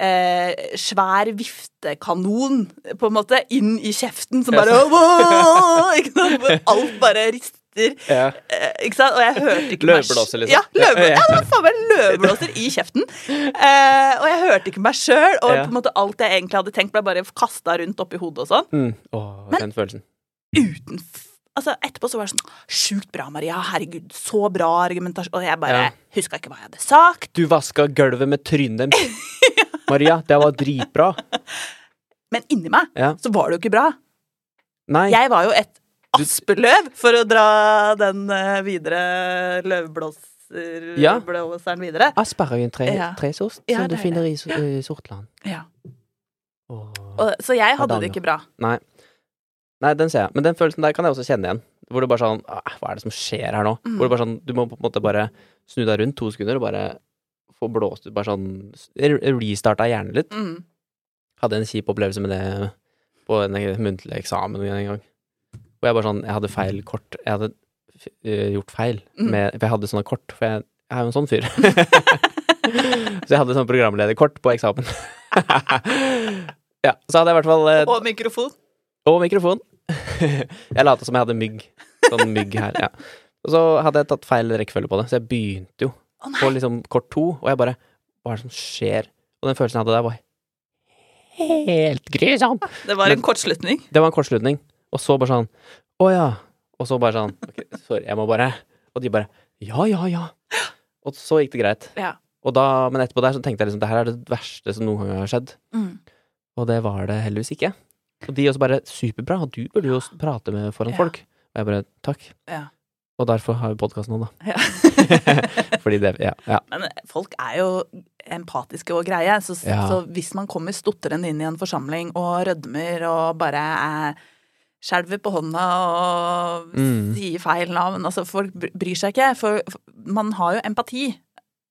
eh, svær viftekanon på en måte inn i kjeften som bare? Alt bare rister. Ja. Eh, ikke sant? Og jeg hørte ikke Løvblåser, liksom. Ja, løvblåser. Ja. det var faen meg løvblåser i kjeften. Eh, og jeg hørte ikke meg sjøl, og på en måte alt jeg egentlig hadde tenkt, ble bare kasta rundt oppi hodet og sånn. Mm. Åh, Men- den følelsen. Uten Altså, etterpå så var det sånn Sjukt bra, Maria. Herregud, så bra argumentasjon. Og jeg bare Ja. huska ikke hva jeg hadde sagt. Du vaska gulvet med trynet. Maria, det var dritbra. Men inni meg Ja. så var det jo ikke bra. Nei. Jeg var jo et aspeløv, for å dra den eh, videre løvblåseren Ja. Videre. Asperger er en tre, Ja. som du er finner i so- eh, Sortland. Ja. Og, så jeg hadde det ikke bra. Nei. Nei, den ser jeg. Men den følelsen der kan jeg også kjenne igjen. Hvor du bare sånn «Ah, Hva er det som skjer her nå? Mm. Hvor du bare sånn Du må på en måte bare snu deg rundt to sekunder og bare få blåst ut Bare sånn Restarta hjernen litt. Mm. Hadde en kjip opplevelse med det på en muntlig eksamen en gang. Hvor jeg bare sånn Jeg hadde feil kort. Jeg hadde uh, gjort feil Mm. med For jeg hadde sånne kort, for jeg, jeg er jo en sånn fyr. så jeg hadde sånn programlederkort på eksamen. ja, så hadde jeg i hvert fall uh, Og mikrofon. og mikrofon. jeg lata som jeg hadde mygg. Sånn mygg her, ja. Og så hadde jeg tatt feil rekkefølge på det, så jeg begynte jo oh, på liksom kort to, og jeg bare Hva er det som skjer? Og den følelsen jeg hadde der, var helt grusom. Det var en kortslutning. Det var en kortslutning. Og så bare sånn Å ja. Og så bare sånn Ok, sorry, jeg må bare Og de bare Ja, ja, ja. Og så gikk det greit. Ja. Og da, men etterpå der så tenkte jeg liksom det her er det verste som noen gang har skjedd. Mm. Og det var det heldigvis ikke. Og de også bare Superbra, du burde jo prate med foran Ja. folk. Og jeg bare Takk. Ja. Og derfor har vi podkast nå, da. Ja. Fordi det Ja. ja. Men folk er jo empatiske og greie, så, så hvis man kommer stotrende inn i en forsamling og rødmer og bare er skjelver på hånda og Mm. sier feil navn Altså, folk bryr seg ikke, for man har jo empati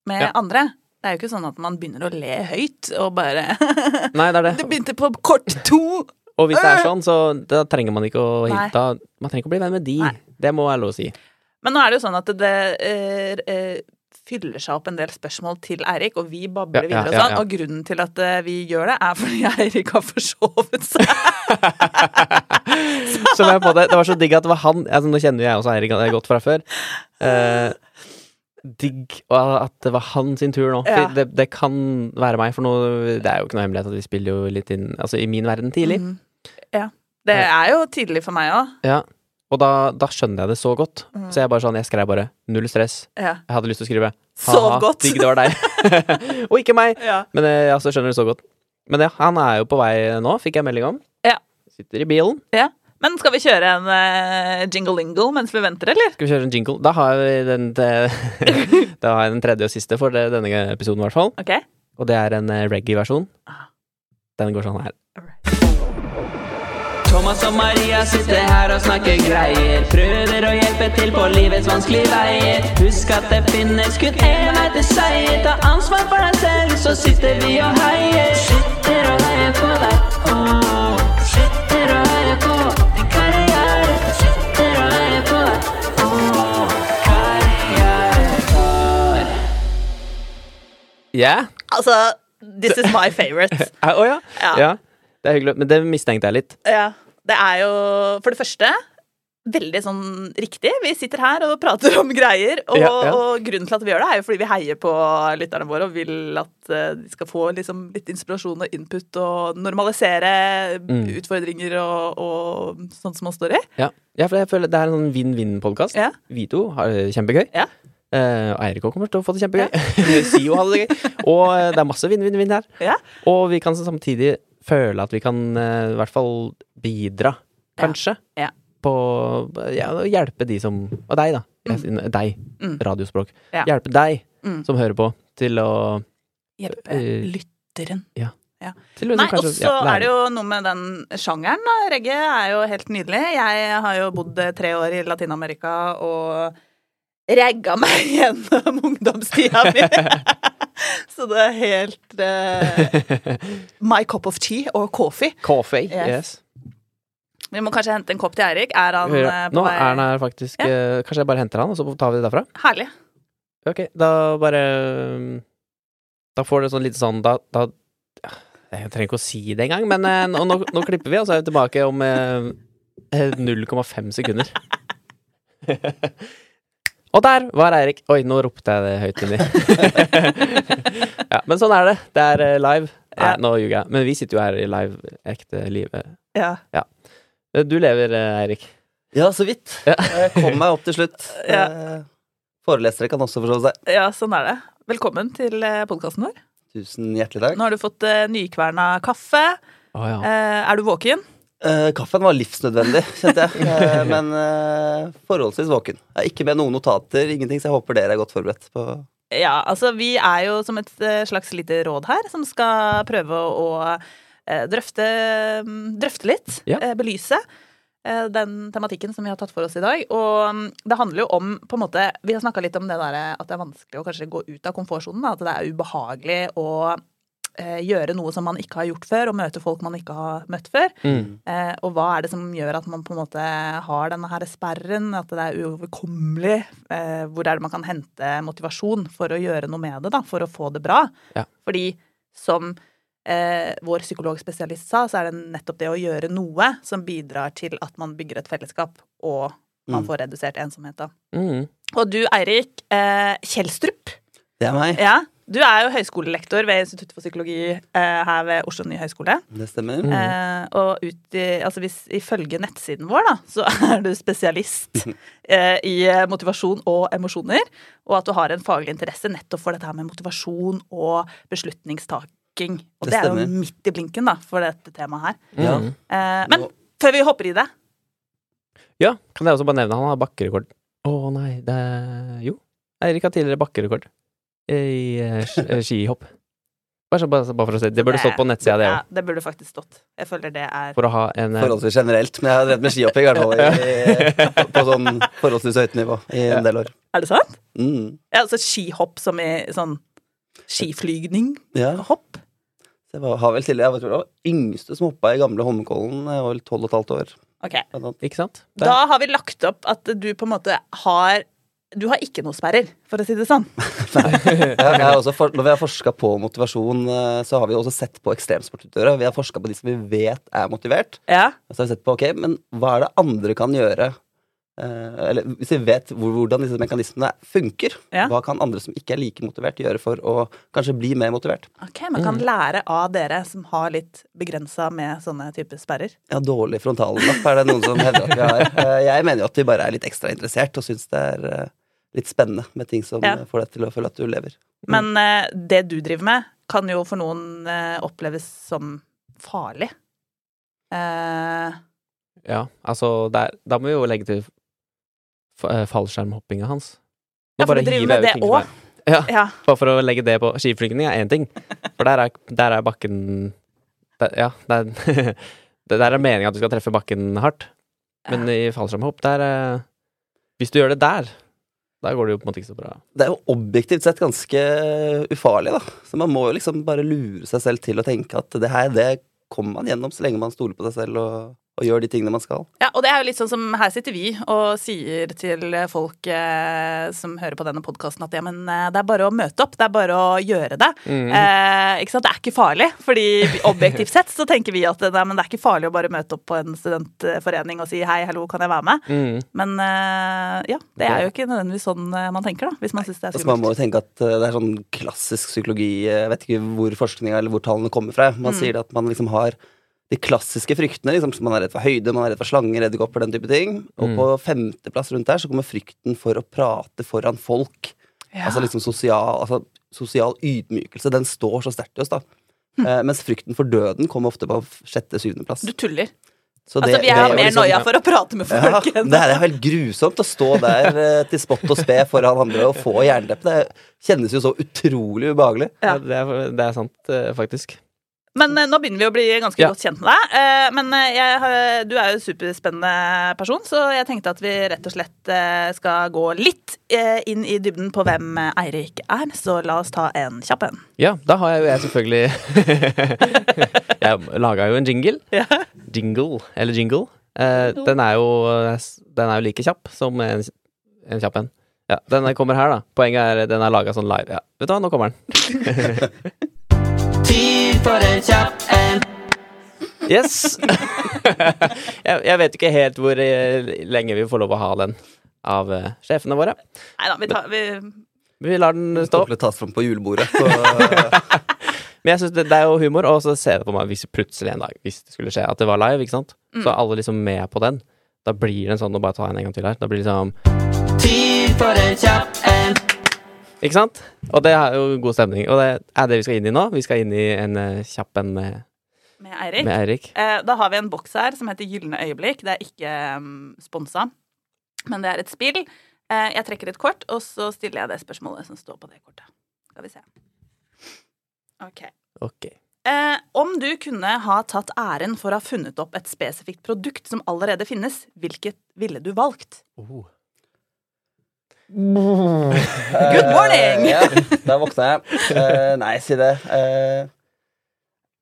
med Ja. andre. Det er jo ikke sånn at man begynner å le høyt og bare Nei, det er Det det. begynte på kort to! Og hvis det er sånn, så da trenger man ikke å hinte. Man trenger ikke å bli venn med de. Nei. Det må være lov å si. Men nå er det jo sånn at det er... eh, fyller seg opp en del spørsmål til Eirik, og vi babler videre og sånn. Og grunnen til at eh, vi gjør det, er fordi Eirik har forsovet seg. så jeg på det, det var så digg at det var han altså, Nå kjenner jo jeg også Eirik godt fra før. Eh, digg at det var han sin tur nå. Ja. Det, det kan være meg, for nå Det er jo ikke noe hemmelighet at vi spiller jo litt inn Altså i min verden tidlig. Mm. Ja. Det er jo tidlig for meg òg. Ja. Og da, da skjønner jeg det så godt. Mm. Så jeg bare sånn, jeg skrev bare null stress. Ja. Jeg hadde lyst til å skrive Sov godt. Digg det var deg. og ikke meg. Ja. Men jeg ja, så skjønner du så godt. Men ja, han er jo på vei nå, fikk jeg melding om. Ja. Sitter i bilen. ja. Men skal vi kjøre en uh, jingle-lingle mens vi venter, eller? Skal vi kjøre en jingle? Da har vi den, det, da har jeg den tredje og siste for det, denne episoden, i hvert fall. Okay. Og det er en eh, reggae-versjon. Ah. Den går sånn her. Thomas og Maria sitter her og snakker greier. Prøver å hjelpe til på livets vanskelige veier. Husk at det finnes kun én vei til seier. Ta ansvar for deg selv, så sitter vi og heier. Sitter og heier på deg. Åh. Sitter og heier på din karriere. Sitter og heier på deg. Åh. Karriereklar. Yeah? Altså, this is my favorite. Å ja. Ja. ja. Det er hyggelig. Men det mistenkte jeg litt. Ja. Det er jo for det første veldig sånn riktig. Vi sitter her og prater om greier. Og, Ja, ja. og grunnen til at vi gjør det, er jo fordi vi heier på lytterne våre og vil at eh, de skal få liksom litt inspirasjon og input og normalisere Mm. utfordringer og, og sånt som man står i. Ja. ja, for jeg føler det er en sånn vinn-vinn-podkast. Vi to har det kjempegøy. Ja. Og Eirik kommer til å få det kjempegøy. Sio hadde det gøy. Og eh, det er masse vinn-vinn-vinn her. Ja. Og vi kan samtidig føle at vi kan eh, i hvert fall bidra, kanskje, Ja. på ja, hjelpe de som Og deg, da. Mm. Deg. Mm. Radiospråk. Ja. Hjelpe deg Mm. som hører på, til å Hjelpe uh, lytteren. til å Nei, kanskje, og så ja, er det jo noe med den sjangeren. da. Reggae er jo helt nydelig. Jeg har jo bodd eh, tre år i Latin-Amerika og regga meg gjennom ungdomstida mi. så det er helt uh, my cup of tea og coffee. Coffee. Yes. Yes. Vi må kanskje hente en kopp til Eirik. Er han Hører- eh, på Nå vei? er han her faktisk eh, Kanskje jeg bare henter han, og så tar vi det derfra? Herlig. Ok, da bare Da får det sånn litt sånn Da, da Jeg trenger ikke å si det engang, men nå, nå, nå klipper vi, og så er vi tilbake om eh, eh, 0,5 sekunder. og der var Eirik. Oi, nå ropte jeg det høyt inni. ja, men sånn er det. Det er eh, live. Nei, Ja. nå ljuger jeg. Men vi sitter jo her i live, ekte livet. Ja. ja. Du lever, eh, Eirik. Ja, så vidt. Ja. Jeg kom meg opp til slutt. Ja. Eh, Forelesere kan også forstå seg. ja, sånn er det. Velkommen til podkasten vår. Tusen hjertelig takk. Nå har du fått eh, nykverna kaffe. Å ja. Eh, er du våken? Eh, kaffen var livsnødvendig, kjente jeg. Uh, men uh, forholdsvis våken. Jeg er ikke med noen notater, ingenting, så jeg håper dere er godt forberedt på Ja, altså vi er jo som et slags lite råd her, som skal prøve å drøfte, mm, drøfte litt. Ja. Belyse den tematikken som vi har tatt for oss i dag. Og mm, det handler jo om på en måte Vi har snakka litt om det der at det er vanskelig å kanskje gå ut av komfortsonen. At det er ubehagelig å eh, gjøre noe som man ikke har gjort før, og møte folk man ikke har møtt før. Mm. Eh, og hva er det som gjør at man på en måte har denne her sperren, at det er uoverkommelig? Eh, hvor er det man kan hente motivasjon for å gjøre noe med det, da, for å få det bra? Ja. Fordi som eh, vår psykologspesialist sa, så er det nettopp det å gjøre noe som bidrar til at man bygger et fellesskap, og man Mm. får redusert ensomhet. Da. Mm. Og du, Eirik eh, Kjelstrup, Det er meg. ja, du er jo høyskolelektor ved Institutt for psykologi eh, her ved Oslo nye høgskole. Det stemmer. Mm. Eh, og ut i, altså hvis, ifølge nettsiden vår, da, så er du spesialist eh, i eh, motivasjon og emosjoner. Og at du har en faglig interesse nettopp for dette her med motivasjon og beslutningstaking. Og Det det, er jo midt i blinken da, for dette temaet her. Ja. Mm. Eh, men Nå- før vi hopper i det Ja, kan jeg også bare nevne han har bakkerekord. Å nei, det er Jo. Eirik har tidligere bakkerekord i eh, eh, skihopp. Bare, bare, bare for å si det. burde stått på nettsida, det ja, det burde faktisk stått. Jeg føler det er For å ha en eh, Forholdsvis generelt, men jeg har drevet med skihopping i hvert fall i- på sånn forholdsvis høyt nivå i en del år. Er det sant? Mm. Ja, altså skihopp som i sånn skiflygning? Ja, Hopp? Det var, har vel til, jeg tror jeg var yngste som hoppa i gamle Holmenkollen. Jeg var vel tolv og et halvt år. Ok. Ikke sant? Der. Da har vi lagt opp at du på en måte har Du har ikke noe sperrer, for å si det sånn. Jeg, jeg også, for, når vi har forska på motivasjon, eh, så har vi også sett på ekstremsportutøvere. Vi har forska på de som vi vet er motivert. Ja. Og så har vi sett på ok, men hva er det andre kan gjøre eh, Eller hvis vi vet hvor, hvordan disse mekanismene funker, Ja. hva kan andre som ikke er like motivert, gjøre for å kanskje bli mer motivert? Ok, Man kan lære av dere som har litt begrensa med sånne typer sperrer. Ja, dårlig frontallapp er det noen som hevder at vi har. Eh, Jeg mener jo at vi bare er litt ekstra interessert og syns det er eh, litt spennende med ting som Ja. får deg til å føle at du lever. Men eh, det du driver med, kan jo for noen eh, oppleves som farlig. Eh, Ja, altså der, Da må vi jo legge til eh, fallskjermhoppinga hans. Nå Ja, for du driver med det òg? Ja, ja. bare for å legge det på Skiflygning er én ting. For der er, der er bakken der, Ja, der, der er meninga at du skal treffe bakken hardt. Men i fallskjermhopp, der eh, Hvis du gjør det der, da går det jo på en måte ikke så bra. Det er jo objektivt sett ganske ufarlig, da. Så man må jo liksom bare lure seg selv til å tenke at det her, det kommer man gjennom så lenge man stoler på seg selv og, og gjør de tingene man skal. Ja, og det er jo litt sånn som her sitter vi og sier til folk eh, som hører på denne podkasten at ja, men eh, det er bare å møte opp, det er bare å gjøre det. Mm. Eh, ikke sant? Det er ikke farlig, fordi objektivt sett så tenker vi at nei, men det er ikke farlig å bare møte opp på en studentforening og si hei, hallo, kan jeg være med? Mm. Men eh, ja, det er jo ikke nødvendigvis sånn eh, man tenker, da, hvis man syns det er Altså, man må jo tenke at eh, det er sånn klassisk psykologi Jeg vet ikke hvor forskninga eller hvor tallene kommer fra. Man Mm. sier at man liksom har de klassiske fryktene. Liksom, man er redd for høyde, man er redd for slanger, edderkopper, den type ting. Og Mm. på femteplass rundt der så kommer frykten for å prate foran folk. Ja. Altså liksom sosial, altså, sosial ydmykelse. Den står så sterkt i oss, da. Eh, mens frykten for døden kommer ofte på sjette-syvendeplass. Du tuller. Så Altså, vi har er mer liksom- noia for å prate med ja, folk enn det er jo helt grusomt å stå der eh, til spott og spe foran andre og få jernteppe. Det kjennes jo så utrolig ubehagelig. Ja. Ja, det, er, det er sant, eh, faktisk. Men eh, nå begynner vi å bli ganske Ja. godt kjent med deg. Eh, men eh, jeg du er jo en superspennende person, så jeg tenkte at vi rett og slett skal gå litt inn i dybden på hvem Eirik er. Så la oss ta en kjapp en. Ja, da har jeg jo jeg selvfølgelig Jeg laga jo en jingle. Ja. Jingle, eller jingle. Eh, den, er jo, den er jo like kjapp som en, en kjapp en. Ja, den kommer her, da. Poenget er den er laga sånn live. Ja, vet du hva, nå kommer den. Tid for en kjapp en. Yes! jeg, jeg vet ikke helt hvor eh, lenge vi får lov å ha den av eh, sjefene våre. Nei da, vi tar vi, Vi lar den stå. Det tas fram på julebordet. Så, Men jeg synes det, det er jo humor, og så ser jeg på meg hvis plutselig en dag Hvis det skulle skje at det var live, ikke sant? så er alle liksom med på den. Da blir det en sånn og bare ta en en gang til her. Da blir det liksom Tid for en kjapp. Ikke sant? Og det er jo god stemning. Og det er det vi skal inn i nå. Vi skal inn i en uh, kjapp en med, med Eirik. med Eirik. Eh, da har vi en boks her som heter Gylne øyeblikk. Det er ikke um, sponsa, men det er et spill. Eh, jeg trekker et kort, og så stiller jeg det spørsmålet som står på det kortet. Skal vi se. Ok. Ok. Eh, om du kunne ha tatt æren for å ha funnet opp et spesifikt produkt som allerede finnes, hvilket ville du valgt? Oh. Good morning! Eh, ja, der våkna jeg. Uh, nei, si det. Uh,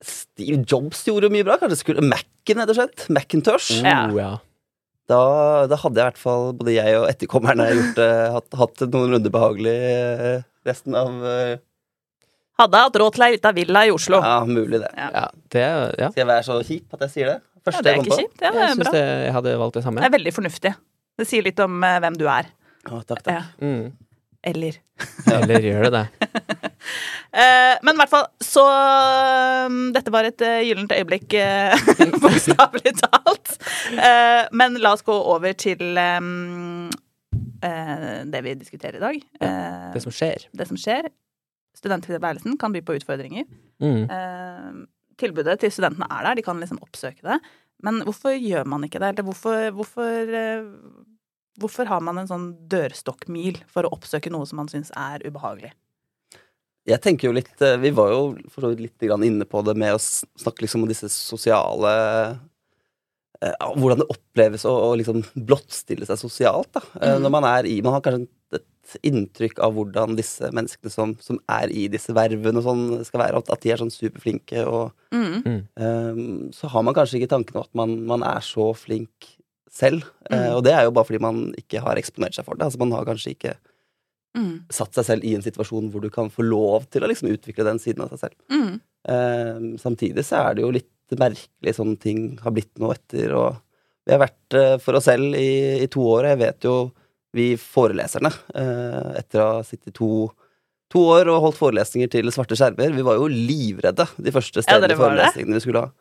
Steve Jobs gjorde mye bra. Kanskje skulle Mac-en, rett og slett. Macintosh. Ja. Oh, ja. Da, da hadde jeg i hvert fall både jeg og etterkommerne gjort, uh, hatt, hatt noen runder behagelig uh, resten av uh, Hadde hatt råd til ei lita villa i Oslo. Ja, mulig det. ja. Det ja. Skal jeg være så kjip at jeg sier det? Ja, det er jeg kom ikke på. kjipt. Ja, det Jeg syns jeg hadde valgt det Det er veldig fornuftig. Det sier litt om hvem du er. Å, takk, takk. Ja. Mm. Eller Eller gjør det det? Eh, men i hvert fall så um, Dette var et uh, gyllent øyeblikk, uh, bokstavelig talt. Eh, men la oss gå over til um, eh, det vi diskuterer i dag. Ja, Det som skjer. det som skjer. Studenttilværelsen kan by på utfordringer. Mm. Eh, tilbudet til studentene er der, de kan liksom oppsøke det. Men hvorfor gjør man ikke det? Eller hvorfor, hvorfor, eh, hvorfor har man en sånn dørstokkmil for å oppsøke noe som man syns er ubehagelig? Jeg tenker jo litt eh, Vi var jo for så vidt litt inne på det med å snakke liksom om disse sosiale eh, Hvordan det oppleves å, å liksom blottstille seg sosialt. da Eh, Mhm. Når man er i Man har kanskje et inntrykk av hvordan disse menneskene som, som er i disse vervene og sånn, skal være. At, at de er sånn superflinke. Og Mm. um, så har man kanskje ikke tanken om at man, man er så flink selv. Eh, Mhm. og det er jo bare fordi man ikke har eksponert seg for det. Altså Man har kanskje ikke Mm. satt seg selv i en situasjon hvor du kan få lov til å liksom utvikle den siden av seg selv. Mm. Eh, samtidig så er det jo litt merkelig sånne ting har blitt nå etter, og Vi har vært eh, for oss selv i, i to år, og jeg vet jo vi foreleserne, eh, etter å ha sittet to, to år og holdt forelesninger til svarte skjermer, vi var jo livredde de første Ja, var det? forelesningene vi skulle ha.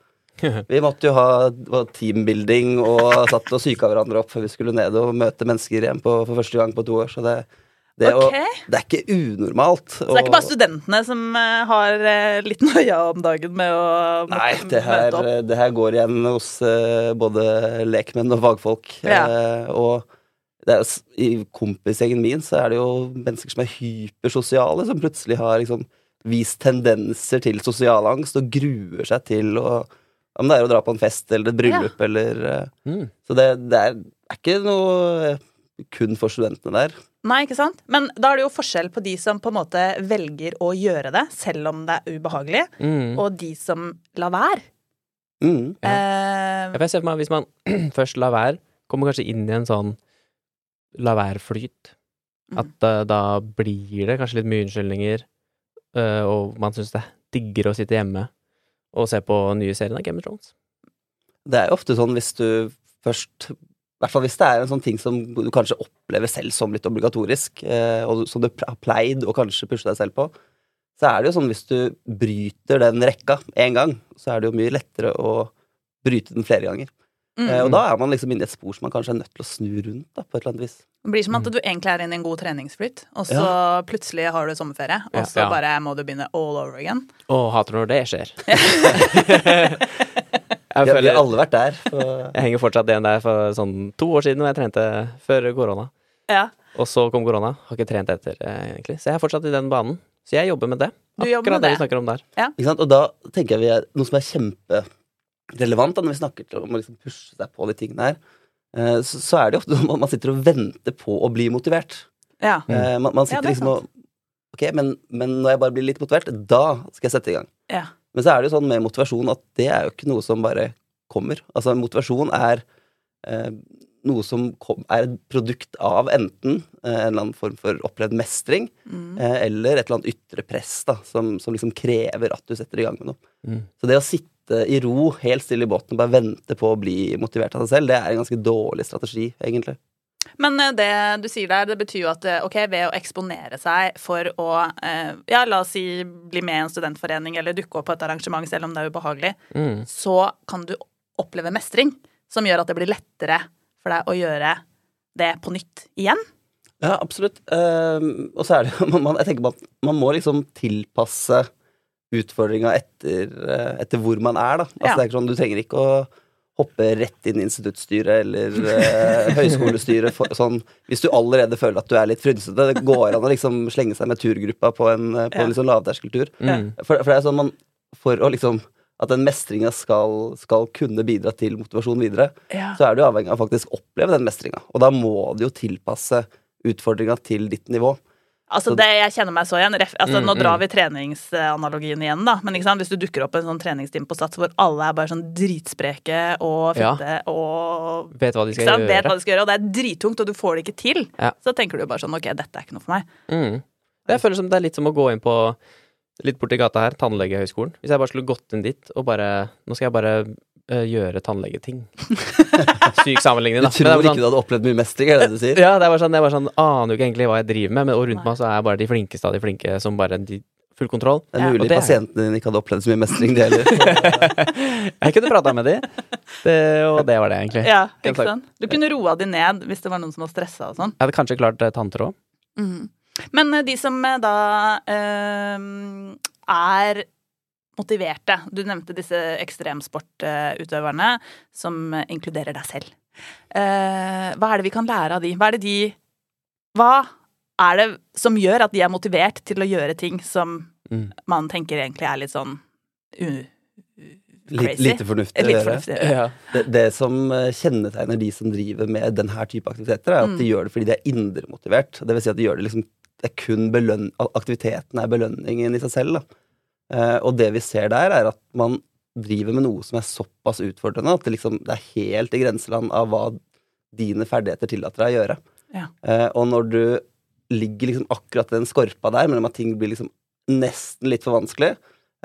Vi måtte jo ha teambuilding og satt og psyka hverandre opp før vi skulle ned og møte mennesker igjen på, for første gang på to år. Så det, det, å- Ok. det er ikke unormalt. Så det er ikke bare studentene som eh, har eh, litt noia om dagen med å Nei, møte- det her, møte opp? det her går igjen hos eh, både lekmenn og fagfolk. Ja. Eh, og er, i kompisgjengen min så er det jo mennesker som er hypersosiale, som plutselig har liksom vist tendenser til sosial angst og gruer seg til å Om det er å dra på en fest eller et bryllup eller eh, Mm. Så det, det er, er ikke noe eh, kun for studentene der. Nei, ikke sant? Men da er det jo forskjell på de som på en måte velger å gjøre det, selv om det er ubehagelig, Mm. og de som lar være. Mm. Ja. Eh, jeg ser for meg Hvis man først lar være, kommer kanskje inn i en sånn la være-flyt. Mm. At uh, da blir det kanskje litt mye unnskyldninger, uh, og man syns det digger å sitte hjemme og se på nye serien av Game of Thrones. Det er jo ofte sånn hvis du først I hvert fall hvis det er en sånn ting som du kanskje opplever selv som litt obligatorisk, eh, og som du har pleid å kanskje pushe deg selv på, så er det jo sånn hvis du bryter den rekka én gang, så er det jo mye lettere å bryte den flere ganger. Mm. Eh, og da er man liksom inne i et spor som man kanskje er nødt til å snu rundt, da, på et eller annet vis. Det blir som at du egentlig er inne i en god treningsflyt, og så plutselig har du sommerferie, og så ja. bare må du begynne all over again. Å, hater når det skjer. Jeg, har, vi har alle vært der. For... jeg henger fortsatt igjen der for sånn to år siden, da jeg trente før korona. Ja. Og så kom korona. Har ikke trent etter, eh, egentlig. Så jeg er fortsatt i den banen. Så jeg jobber med det. Du Akkurat med det vi snakker om der. ikke sant? Og da tenker jeg vi er, noe som er kjemperelevant da, når vi snakker om å liksom pushe seg på de tingene her, eh, så, så er det ofte sånn at man sitter og venter på å bli motivert. Ja. Mm. Eh, man, man sitter er liksom og Ok, men, men når jeg bare blir litt motivert, da skal jeg sette i gang. ja. Men så er det jo sånn med motivasjon at det er jo ikke noe som bare kommer. Altså motivasjon er eh, noe som kom, er et produkt av enten eh, en eller annen form for opplevd mestring, Mm. eh, eller et eller annet ytre press da, som, som liksom krever at du setter i gang med noe. Mm. Så det å sitte i ro, helt stille i båten, og bare vente på å bli motivert av seg selv, det er en ganske dårlig strategi, egentlig. Men eh, det du sier der, det betyr jo at eh, ok, ved å eksponere seg for å eh, ja, la oss si bli med i en studentforening eller dukke opp på et arrangement selv om det er ubehagelig, Mm. så kan du oppleve mestring som gjør at det blir lettere for deg å gjøre det på nytt igjen. Ja, absolutt. Ehm, og så er det jo Jeg tenker på at man må liksom tilpasse utfordringa etter, eh, etter hvor man er, da. Altså, Ja. det er ikke sånn, du trenger ikke å hoppe rett inn i instituttstyret eller eh, høyskolestyret for, sånn Hvis du allerede føler at du er litt frynsete, det går an å liksom slenge seg med turgruppa på en, eh, på Ja. en liksom lavterskeltur. Mm. For, for det er sånn man For å liksom at den mestringa skal, skal kunne bidra til motivasjon videre, Ja. så er du avhengig av å faktisk oppleve den mestringa. Og da må du jo tilpasse utfordringa til ditt nivå. Altså Så- det, Jeg kjenner meg så igjen. Altså Mm, Nå drar mm. vi treningsanalogien igjen, da. Men hvis du dukker opp en sånn treningstime på Sats hvor alle er bare sånn dritspreke og Ja. fitte og Vet hva de skal gjøre. vet hva de skal gjøre, og det er drittungt, og du får det ikke til, Ja. så tenker du bare sånn ok, dette er ikke noe for meg. Mm. Jeg føler som det er litt som å gå inn på litt borti gata her, tannlegehøgskolen. Hvis jeg bare skulle gått inn dit og bare Nå skal jeg bare eh, gjøre tannlegeting. Syk sammenligning, Du tror Men ikke bare du hadde opplevd mye mestring, er det du sier? Ja, det var sånn, jeg var sånn aner jo ikke egentlig hva jeg driver med, men og rundt Nei. meg så er jeg bare de flinkeste av de flinke som bare de, Full kontroll. Det er mulig det er- pasientene dine ikke hadde opplevd så mye mestring, de heller. Jeg kunne prata med de, det, og det var det, egentlig. Ja, ikke sant? Du kunne roa de ned hvis det var noen som var stressa og sånn. Jeg hadde kanskje klart eh, tanntråd. Mm. Men eh, de som da eh, er motiverte Du nevnte disse ekstremsportutøverne som eh, inkluderer deg selv. Eh, hva er det vi kan lære av de? Hva er det de Hva er det som gjør at de er motivert til å gjøre ting som Mm. man tenker egentlig er litt sånn u... Litt, lite fornuftig å Litt gjøre. fornuftig. Det, det som eh, kjennetegner de som driver med denne type aktiviteter, er at Mm. de gjør det fordi de er indremotivert. Det vil si at de gjør det liksom det er kun belønn, Aktiviteten er belønningen i seg selv. Da. Eh, og det vi ser der, er at man driver med noe som er såpass utfordrende at det, liksom, det er helt i grenseland av hva dine ferdigheter tillater deg å gjøre. Ja. Eh, og når du ligger liksom akkurat i den skorpa der, mellom at ting blir liksom nesten litt for vanskelig,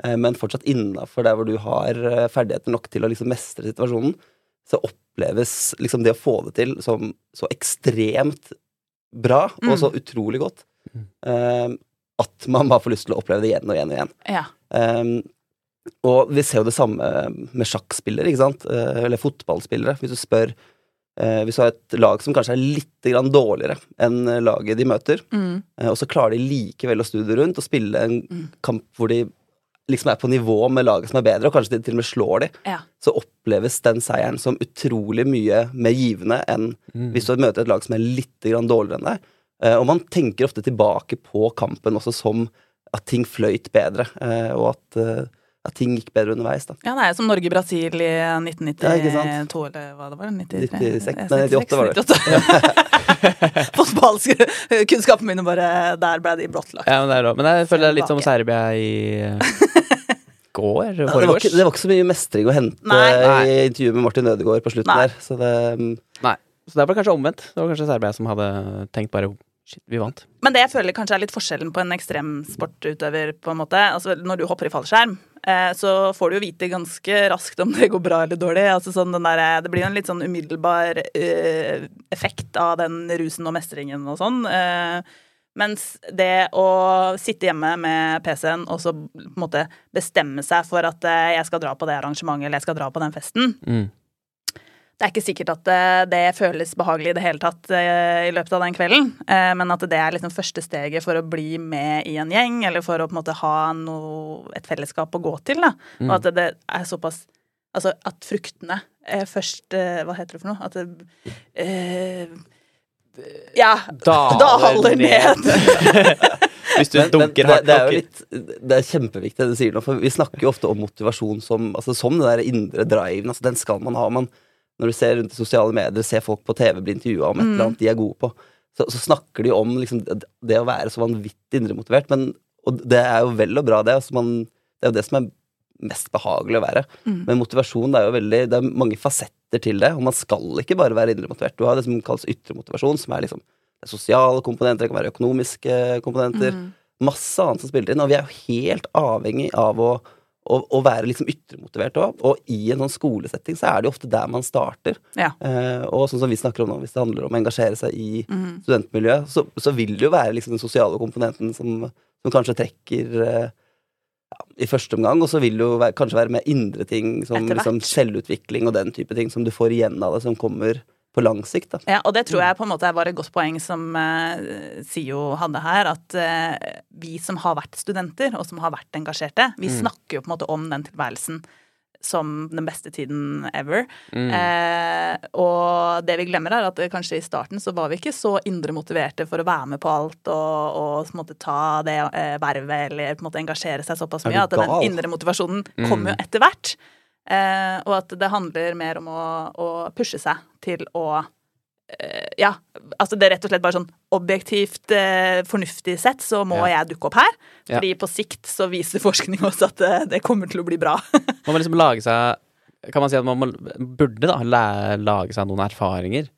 eh, men fortsatt innafor der hvor du har ferdigheter nok til å liksom mestre situasjonen, så oppleves liksom det å få det til som så ekstremt bra, og så utrolig godt, eh, at man bare får lyst til å oppleve det igjen og igjen og igjen. Ja. Um, og vi ser jo det samme med sjakkspillere, ikke sant? Eh, eller fotballspillere. Hvis du spør eh, Hvis du har et lag som kanskje er litt grann dårligere enn laget de møter, Mm. eh, og så klarer de likevel å snu det rundt og spille en kamp hvor de liksom er på nivå med laget som er bedre, og kanskje de til og med slår de, Ja. så oppleves den seieren som utrolig mye mer givende enn hvis du møter et lag som er litt grann dårligere enn deg. Eh, og man tenker ofte tilbake på kampen også som at ting fløyt bedre, eh, og at, eh, at ting gikk bedre underveis. da. Ja, det er som Norge-Brasil i Ja, ikke 1992, sant? eller hva det var? 93? 96, nei, 98 var det. 98. Fotballkunnskapen mine bare Der ble de blottlagt. Ja, men det er. Men jeg føler det er litt som Serbia i går, Ja, det, var ikke, det var ikke så mye mestring å hente Nei. i intervjuet med Martin Ødegaard på slutten Nei. der. Så det um... Nei. Så det var kanskje omvendt. Det var kanskje Serbia som hadde tenkt bare Shit, vi vant. Men det jeg føler kanskje er litt forskjellen på en ekstremsportutøver, på en måte. Altså, når du hopper i fallskjerm, eh, så får du jo vite ganske raskt om det går bra eller dårlig. Altså, sånn, den der, det blir jo en litt sånn umiddelbar uh, effekt av den rusen og mestringen og sånn. Uh, mens det å sitte hjemme med PC-en og så på en måte bestemme seg for at uh, jeg skal dra på det arrangementet eller jeg skal dra på den festen, Mm. Det er ikke sikkert at eh, det føles behagelig i det hele tatt eh, i løpet av den kvelden, eh, men at det er liksom første steget for å bli med i en gjeng, eller for å på en måte ha noe, et fellesskap å gå til. Da. Og at det er såpass Altså at fruktene er først Hva heter det for noe? At det eh, Ja. Daler Daler ned. Hvis du Men, men dunker hardt det er jo nok litt Det er kjempeviktig det du sier nå, for vi snakker jo ofte om motivasjon som altså, Som den der indre driven. Altså, den skal man ha. Man, når du ser rundt i sosiale medier, ser folk på TV bli intervjua om et eller annet de er gode på, så, så snakker de om liksom, det, å være så vanvittig indremotivert. Men, og det er jo vel og bra, det. Altså, man, det er jo det som er mest behagelig å være. Men motivasjon det er jo veldig Det er mange fasetter til det, og man skal ikke bare være indremotivert. Du har det som kalles ytre motivasjon, som er liksom det er sosiale komponenter, det kan være økonomiske komponenter. Masse annet som spiller inn, og vi er jo helt avhengig av å, å, å være liksom ytremotivert òg. Og i en sånn skolesetting så er det jo ofte der man starter. Ja. Eh, og sånn som vi snakker om nå, hvis det handler om å engasjere seg i studentmiljøet, så, så vil det jo være liksom den sosiale komponenten som, som kanskje trekker eh, ja, i første omgang, og så vil det jo være, kanskje være med indre ting som liksom, selvutvikling og den type ting som du får igjen av det, som kommer på lang sikt. Da. Ja, og det tror jeg på en måte var et godt poeng som uh, SIO hadde her, at uh, vi som har vært studenter, og som har vært engasjerte, vi snakker jo på en måte om den tilværelsen som den beste tiden ever. Eh, og det vi glemmer, er at kanskje i starten så var vi ikke så indre motiverte for å være med på alt og, og på en måte ta det eh, vervet eller på en måte engasjere seg såpass mye. At den indre motivasjonen kommer jo etter hvert. Eh, og at det handler mer om å, å pushe seg til å eh, Ja, altså det er rett og slett bare sånn objektivt eh, fornuftig sett så må Ja. jeg dukke opp her. Ja. Fordi på sikt så viser forskning også at eh, det kommer til å bli bra. Man må liksom lage seg Kan man si at man må, burde da la- lage seg noen erfaringer?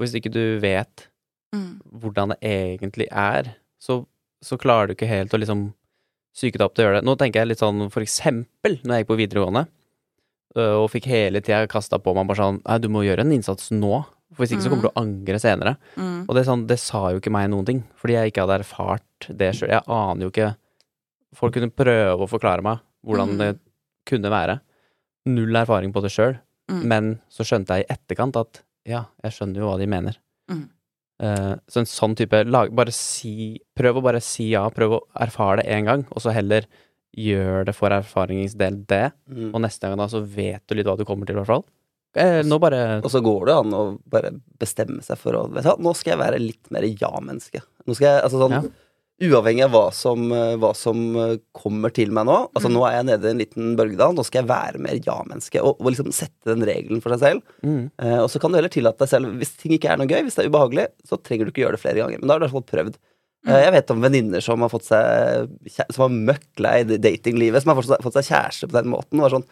Hvis ikke du vet hvordan det egentlig er, så, så klarer du ikke helt å liksom psyke deg opp til å gjøre det. Nå tenker jeg litt sånn for eksempel når jeg gikk på videregående og fikk hele tida kasta på meg bare sånn Nei, du må gjøre en innsats nå, for hvis ikke så kommer du å angre senere. Og det, sånn, det sa jo ikke meg noen ting, fordi jeg ikke hadde erfart det sjøl. Jeg aner jo ikke Folk kunne prøve å forklare meg hvordan det kunne være. Null erfaring på det sjøl, Mm. men så skjønte jeg i etterkant at ja, jeg skjønner jo hva de mener. Mm. Eh, så en sånn type lag, bare si Prøv å bare si ja, prøv å erfare det én gang, og så heller gjør det for erfaringens del det, Mm. og neste gang da så vet du litt hva du kommer til, i hvert fall. Eh, nå bare Og så går det an å bare bestemme seg for å vet du, hva, Nå skal jeg være litt mer ja-menneske. Nå skal jeg, altså sånn Ja. Uavhengig av hva som, eh, hva som eh, kommer til meg nå. Altså Mm. Nå er jeg nede i en liten bølgedal. Nå skal jeg være mer ja-menneske. Og, og liksom sette den regelen for seg selv. mm, Eh, og så kan du heller tillate deg selv Hvis ting ikke er noe gøy, hvis det er ubehagelig, så trenger du ikke gjøre det flere ganger. Men da har du i hvert fall prøvd. Mm. Eh, jeg vet om venninner som har fått seg Som har møkk lei datinglivet, som har fått seg, kjæreste på den måten. Var sånn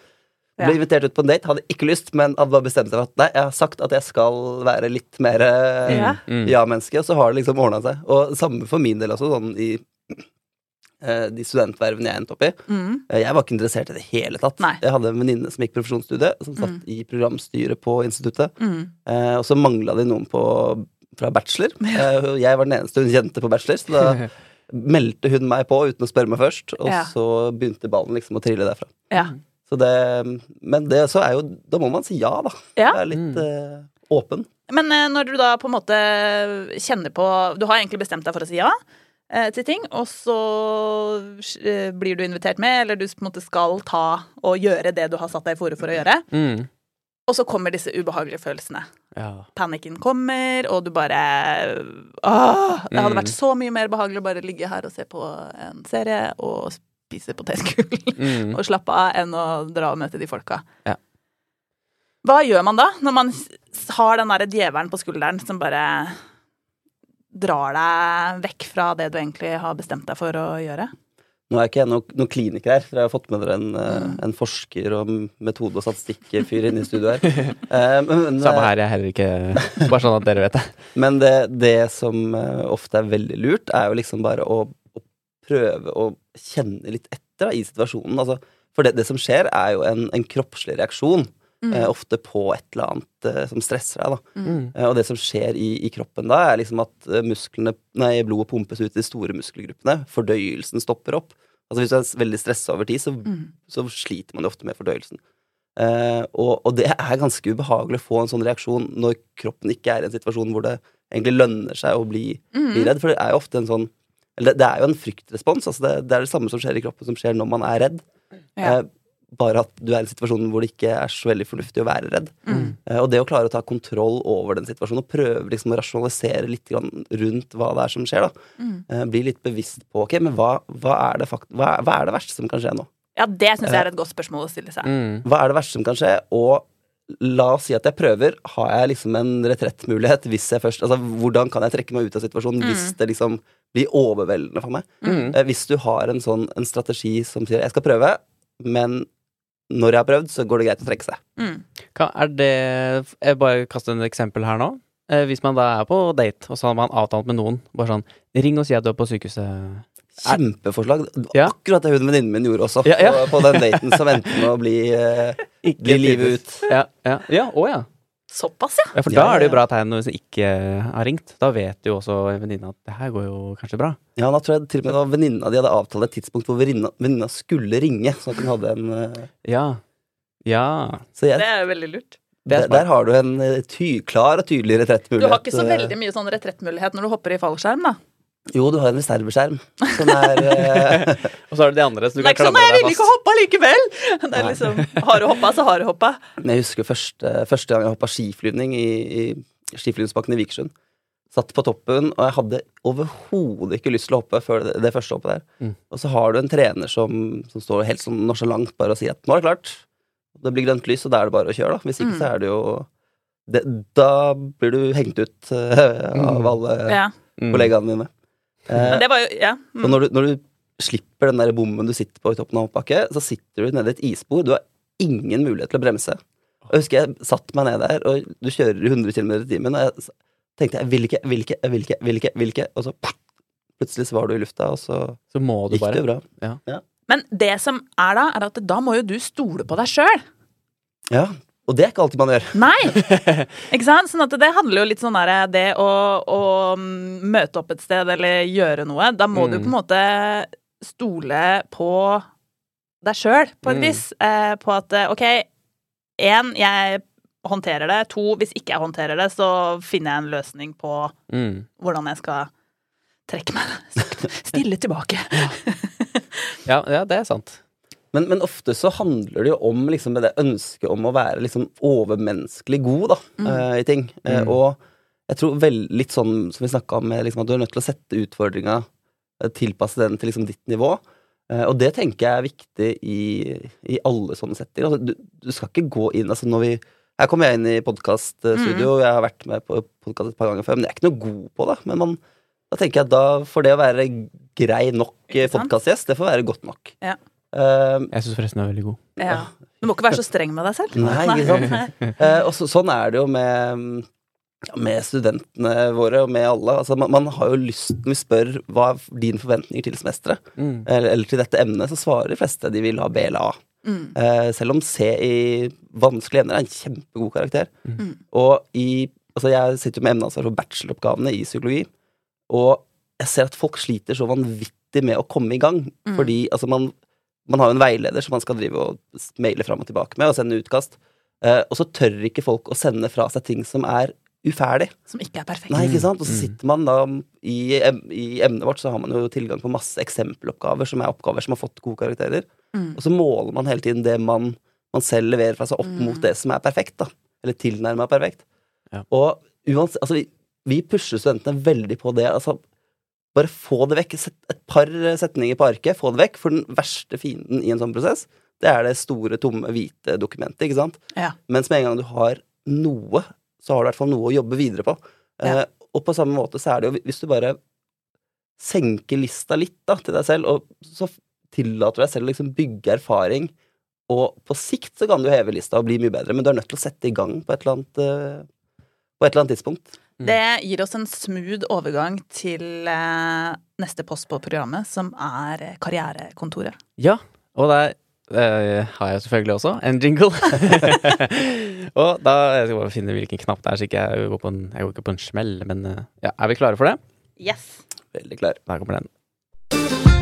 ble invitert ut på en date, hadde ikke lyst, men hadde bare bestemt seg for at nei, jeg har sagt at jeg skal være litt mer eh, Ja. mm. ja-menneske, og så har det liksom ordna seg. Og samme for min del også, sånn i eh, de studentvervene jeg endte opp i. Mm. Jeg var ikke interessert i det hele tatt. Nei. Jeg hadde en venninne som gikk profesjonsstudiet, som satt i programstyret på instituttet. Mm. Eh, og så mangla de noen på, fra bachelor. Eh, jeg var den eneste hun kjente på bachelor, så da meldte hun meg på uten å spørre meg først. Og Ja. så begynte ballen liksom å trille derfra. Ja. Så det, men det så er jo Da må man si ja, da. Ja. er litt eh, åpen. Men uh, når du da på en måte kjenner på Du har egentlig bestemt deg for å si ja uh, til ting, og så blir du invitert med, eller du på en måte skal ta og gjøre det du har satt deg i fore for å gjøre, Mm. Og så kommer disse ubehagelige følelsene. Ja. Panikken kommer, og du bare Åh, det hadde Mm. vært så mye mer behagelig å bare ligge her og se på en serie og spise potetgull Mm. og slappe av enn å dra og møte de folka. Ja. Hva gjør man da, når man har den derre djevelen på skulderen som bare drar deg vekk fra det du egentlig har bestemt deg for å gjøre? Nå er ikke jeg noen noen kliniker her, for jeg har fått med dere en, eh, Mm. en forsker og metode- og statistikkfyr inne i studio her. Eh, men, men, Samme her, jeg er heller ikke Bare sånn at dere vet det. Men det, det som eh, ofte er veldig lurt, er jo liksom bare å, å prøve å kjenne litt etter da, i situasjonen. Altså, for det, det som skjer, er jo en, en kroppslig reaksjon. Eh, ofte på et eller annet eh, som stresser deg. Da. Mm. Eh, og det som skjer i, i kroppen da, er liksom at musklene, nei, blodet pumpes ut i de store muskelgruppene. Fordøyelsen stopper opp. Altså Hvis du er veldig stressa over tid, så, Mm. så sliter man jo ofte med fordøyelsen. Eh, og, og det er ganske ubehagelig å få en sånn reaksjon når kroppen ikke er i en situasjon hvor det egentlig lønner seg å bli, Mm. bli redd. For det er jo ofte en sånn Eller det, det er jo en fryktrespons. Altså det, det er det samme som skjer i kroppen, som skjer når man er redd. Ja. Eh, bare at du er i en situasjon hvor det ikke er så veldig fornuftig å være redd. Mm. Eh, Og det å klare å ta kontroll over den situasjonen og prøve liksom å rasjonalisere litt grann rundt hva det er som skjer, da. Mm. Eh, Bli litt bevisst på ok, men hva, hva, er det fakt hva, er- hva er det verste som kan skje nå? Ja, det syns jeg er et godt spørsmål å stille seg. Mm. Hva er det verste som kan skje? Og la oss si at jeg prøver. Har jeg liksom en retrettmulighet hvis jeg først Altså, hvordan kan jeg trekke meg ut av situasjonen hvis det liksom blir overveldende for meg? Mm. Eh, Hvis du har en sånn en strategi som sier jeg skal prøve, men når jeg har prøvd, så går det greit å trekke seg. Mm. Kan, er det Jeg bare kaster et eksempel her nå. Eh, hvis man da er på date, og så har man avtalt med noen, bare sånn Ring og si at du er på sykehuset. Kjempeforslag. Ja. Akkurat det hun venninnen min gjorde også, Ja, ja. På, på den daten som endte med å bli, eh, bli livet ut. Ja, ja. ja, å ja. Såpass, ja. ja. For Ja, da er det jo bra tegn hvis du ikke har ringt. Da vet jo også venninna at det her går jo kanskje bra. Ja, da tror jeg til og med det var venninna de hadde avtalt et tidspunkt hvor venninna skulle ringe. Sånn at hun hadde en eh, Ja. Ja. Så jeg, Det er jo veldig lurt. Er der, der har du en eh, ty, klar og tydelig retrettmulighet. Du har ikke så eh. veldig mye sånn retrettmulighet når du hopper i fallskjerm, da. Jo, du har en reserveskjerm som er eh, Og så er det de andre, så du er kan ikke sånn 'nei, klamre jeg ville ikke hoppa likevel'! Det er liksom Har du hoppa, så har du hoppa. Men jeg husker første, første gang jeg hoppa skiflyvning i, i skiflyvningsbakken i Vikersund. Satt på toppen, og jeg hadde overhodet ikke lyst til å hoppe før det, det første hoppet der. Mm. Og så har du en trener som, som står helt sånn nonsjalant bare og sier at 'nå er det klart'. Det blir grønt lys, og da er det bare å kjøre, da. Hvis ikke Mm. så er det jo det, Da blir du hengt ut uh, av alle Ja. Mm. kollegaene dine. Eh, Men det var jo Ja. og Mm. når du, når du slipper den der bommen du sitter på i toppen av hoppbakke, så sitter du nede i et isbord. Du har ingen mulighet til å bremse. Jeg husker jeg satt meg ned der, og du kjører i 100 km i timen, og jeg tenkte jeg vil ikke, vil ikke, vil ikke, vil ikke, vil ikke. Og så plutselig så var du i lufta, og så Så må du gikk det bra. jo bra. Men det som er da, er at da må jo du stole på deg sjøl. Ja, og det er ikke alltid man gjør. Nei! Ikke sant? Sånn at det handler jo litt sånn der, Det å, å møte opp et sted eller gjøre noe, da må du Mm. på en måte stole på deg sjøl, på et Mm. vis. Eh, på at eh, OK, én, jeg håndterer det. To, hvis ikke jeg håndterer det, så finner jeg en løsning på Mm. hvordan jeg skal trekke meg sakte, stille tilbake. Ja, ja, det er sant. Men, men ofte så handler det jo om liksom, det ønsket om å være liksom, overmenneskelig god da, eh, i ting. Mm. og jeg tror vel, litt sånn som vi snakka om, liksom, at du er nødt til å sette utfordringa, uh, tilpasse den til liksom, ditt nivå. Eh, og det tenker jeg er viktig i, i alle sånne settinger. Altså, du, du skal ikke gå inn altså, når vi Her kommer jeg inn i podkaststudio, jeg har vært med på podkast et par ganger før, men jeg er ikke noe god på det. Men man, da tenker jeg at da får det å være grei nok podkastgjest, det får være godt nok. Ja. Eh, Jeg syns forresten du er veldig god. Ja. Du må ikke være så streng med deg selv. Nei, ikke sant? uh, og så, sånn er det jo med med studentene våre og med alle. Altså, man, man har jo lyst Når vi spør hva er din forventninger til semesteret, Mm. eller, eller til dette emnet, så svarer de fleste de vil ha B eller A. Mm. Uh, selv om C i vanskelige emner er en kjempegod karakter. Mm. Og i Altså, jeg sitter jo med emneansvar for bacheloroppgavene i psykologi, og jeg ser at folk sliter så vanvittig med å komme i gang. Mm. Fordi altså, man, man har jo en veileder som man skal drive og maile fram og tilbake med, og sende utkast. Uh, og så tør ikke folk å sende fra seg ting som er uferdig. Som ikke er perfekt. Nei, ikke sant? Og så Mm. sitter man da i, i emnet vårt, så har man jo tilgang på masse eksempeloppgaver som er oppgaver som har fått gode karakterer. Mm. Og så måler man hele tiden det man, man selv leverer fra seg opp Mm. mot det som er perfekt, da. Eller tilnærma perfekt. Ja. Og uansett Altså, vi, vi pusher studentene veldig på det. Altså, bare få det vekk. Sett et par setninger på arket, få det vekk. For den verste fienden i en sånn prosess, det er det store, tomme, hvite dokumentet, ikke sant? Ja. Mens med en gang du har noe, så har du i hvert fall noe å jobbe videre på. Ja. Eh, og på samme måte så er det jo Hvis du bare senker lista litt da, til deg selv, og så tillater du deg selv å liksom bygge erfaring, og på sikt så kan du heve lista og bli mye bedre, men du er nødt til å sette i gang på et eller annet, eh, på et eller annet tidspunkt. Det gir oss en smooth overgang til eh, neste post på programmet, som er Karrierekontoret. Ja, og der eh, har jeg selvfølgelig også en jingle. og da jeg skal bare finne hvilken knapp det er, så ikke jeg går på en, jeg går ikke på en smell. Men eh, ja, er vi klare for det? Yes. Veldig klar. Der kommer den.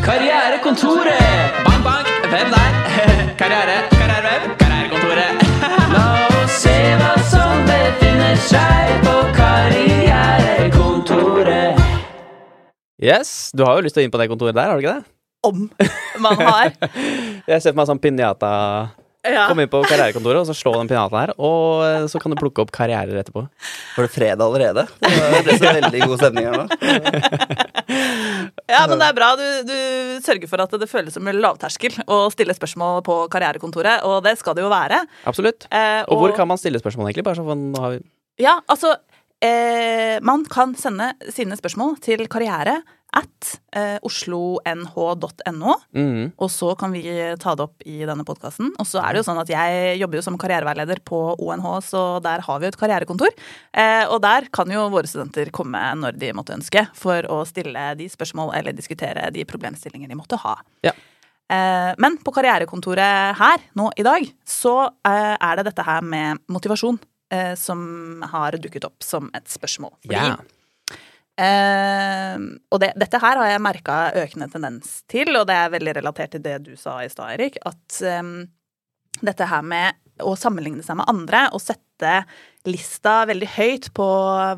Karrierekontoret! Bang, bang! Hvem der? Karriere, karrierevem, karrierekontoret. seg på karrierekontoret. Yes, du har jo lyst til å inn på det kontoret der, har du ikke det? Om man har. Jeg ser for meg sånn pinjata Ja. Komme inn på karrierekontoret, og så slå den pinjataen her, og så kan du plukke opp karrierer etterpå. Var det fredag allerede? Det ble så veldig god stemning her nå. Ja, men det er bra. Du, du sørger for at det føles som en lavterskel å stille spørsmål på karrierekontoret, og det skal det jo være. Absolutt. Eh, Og hvor kan man stille spørsmål, egentlig? Bare så for har vi Ja, altså eh, Man kan sende sine spørsmål til karriere at eh, oslonh.no. Mm. Og så kan vi ta det opp i denne podkasten. Og så er det jo sånn at jeg jobber jo som karriereveileder på ONH, så der har vi jo et karrierekontor. Eh, og der kan jo våre studenter komme når de måtte ønske, for å stille de spørsmål eller diskutere de problemstillinger de måtte ha. Ja. Eh, men på karrierekontoret her nå i dag, så eh, er det dette her med motivasjon eh, som har dukket opp som et spørsmål. Fordi Ja. Eh, og det, dette her har jeg merka økende tendens til, og det er veldig relatert til det du sa i stad, Erik. At eh, dette her med å sammenligne seg med andre og sette lista veldig høyt på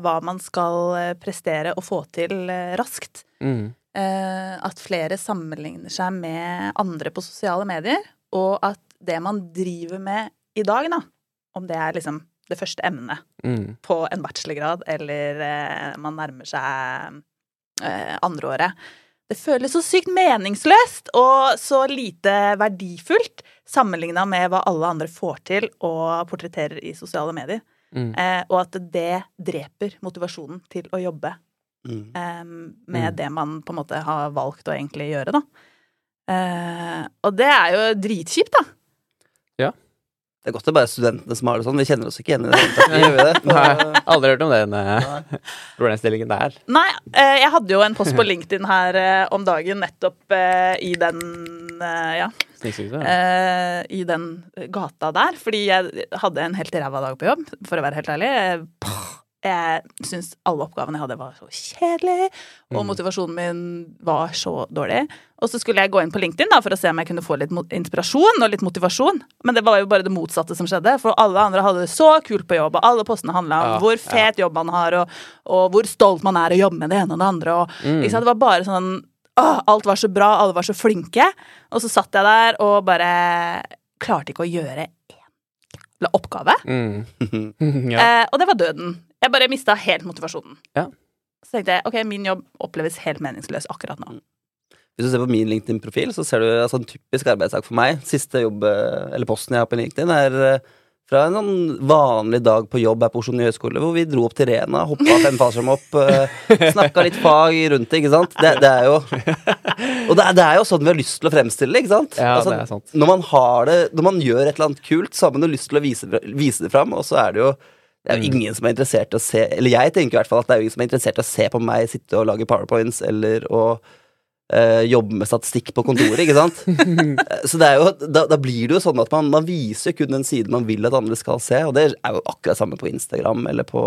hva man skal eh, prestere og få til eh, raskt. Mm. Eh, at flere sammenligner seg med andre på sosiale medier, og at det man driver med i dag, da, om det er liksom det første emnet mm. på en bachelorgrad, eller eh, man nærmer seg eh, andreåret. Det føles så sykt meningsløst og så lite verdifullt sammenligna med hva alle andre får til og portretterer i sosiale medier. Mm. Eh, og at det dreper motivasjonen til å jobbe Mm. eh, med Mm. det man på en måte har valgt å egentlig gjøre, da. Eh, og det er jo dritkjipt, da. Det er godt det er bare studentene som har det sånn. Vi kjenner oss ikke igjen i det. Gjør vi det? Nei, aldri hørt om den problemstillingen der. Nei, eh, jeg hadde jo en post på LinkedIn her eh, om dagen nettopp eh, i den ja, eh, i den gata der. Fordi jeg hadde en helt ræva dag på jobb, for å være helt ærlig. Pff, Jeg syntes alle oppgavene jeg hadde, var så kjedelige, og Mm. motivasjonen min var så dårlig. Og så skulle jeg gå inn på LinkedIn da, for å se om jeg kunne få litt inspirasjon og litt motivasjon. Men det var jo bare det motsatte som skjedde, for alle andre hadde det så kult på jobb, og alle postene handla om Ja, hvor fet jobb man har, og, og hvor stolt man er å jobbe med det ene og det andre. Og, Mm. liksom. Det var bare sånn Åh, alt var så bra, alle var så flinke. Og så satt jeg der og bare klarte ikke å gjøre én oppgave. Mm. ja. Eh, og det var døden. Jeg bare mista helt motivasjonen. Ja. Så tenkte jeg ok, min jobb oppleves helt meningsløs akkurat nå. Hvis du ser på min LinkedIn-profil, så ser du altså, en typisk arbeidsdag for meg. Siste jobb, eh, eller posten jeg har på LinkedIn, er eh, fra en sånn vanlig dag på jobb her på Oslo høgskole, hvor vi dro opp til Rena, hoppa fem fallskjerm opp, snakka litt fag rundt det, ikke sant. Det, det er jo Og det er, det er jo sånn vi har lyst til å fremstille det, ikke sant. Ja, Altså, det er sant. Når man har det Når man gjør et eller annet kult, så har man jo lyst til å vise, vise det fram, og så er det jo Det er jo Mm. ingen som er interessert i å se Eller jeg tenker i hvert fall at det er jo ingen som er interessert i å se på meg sitte og lage powerpoints eller å øh, jobbe med statistikk på kontoret, ikke sant? Eh, Så det er jo, da, da blir det jo sånn at man, man viser kun den siden man vil at andre skal se, og det er jo akkurat samme på Instagram eller på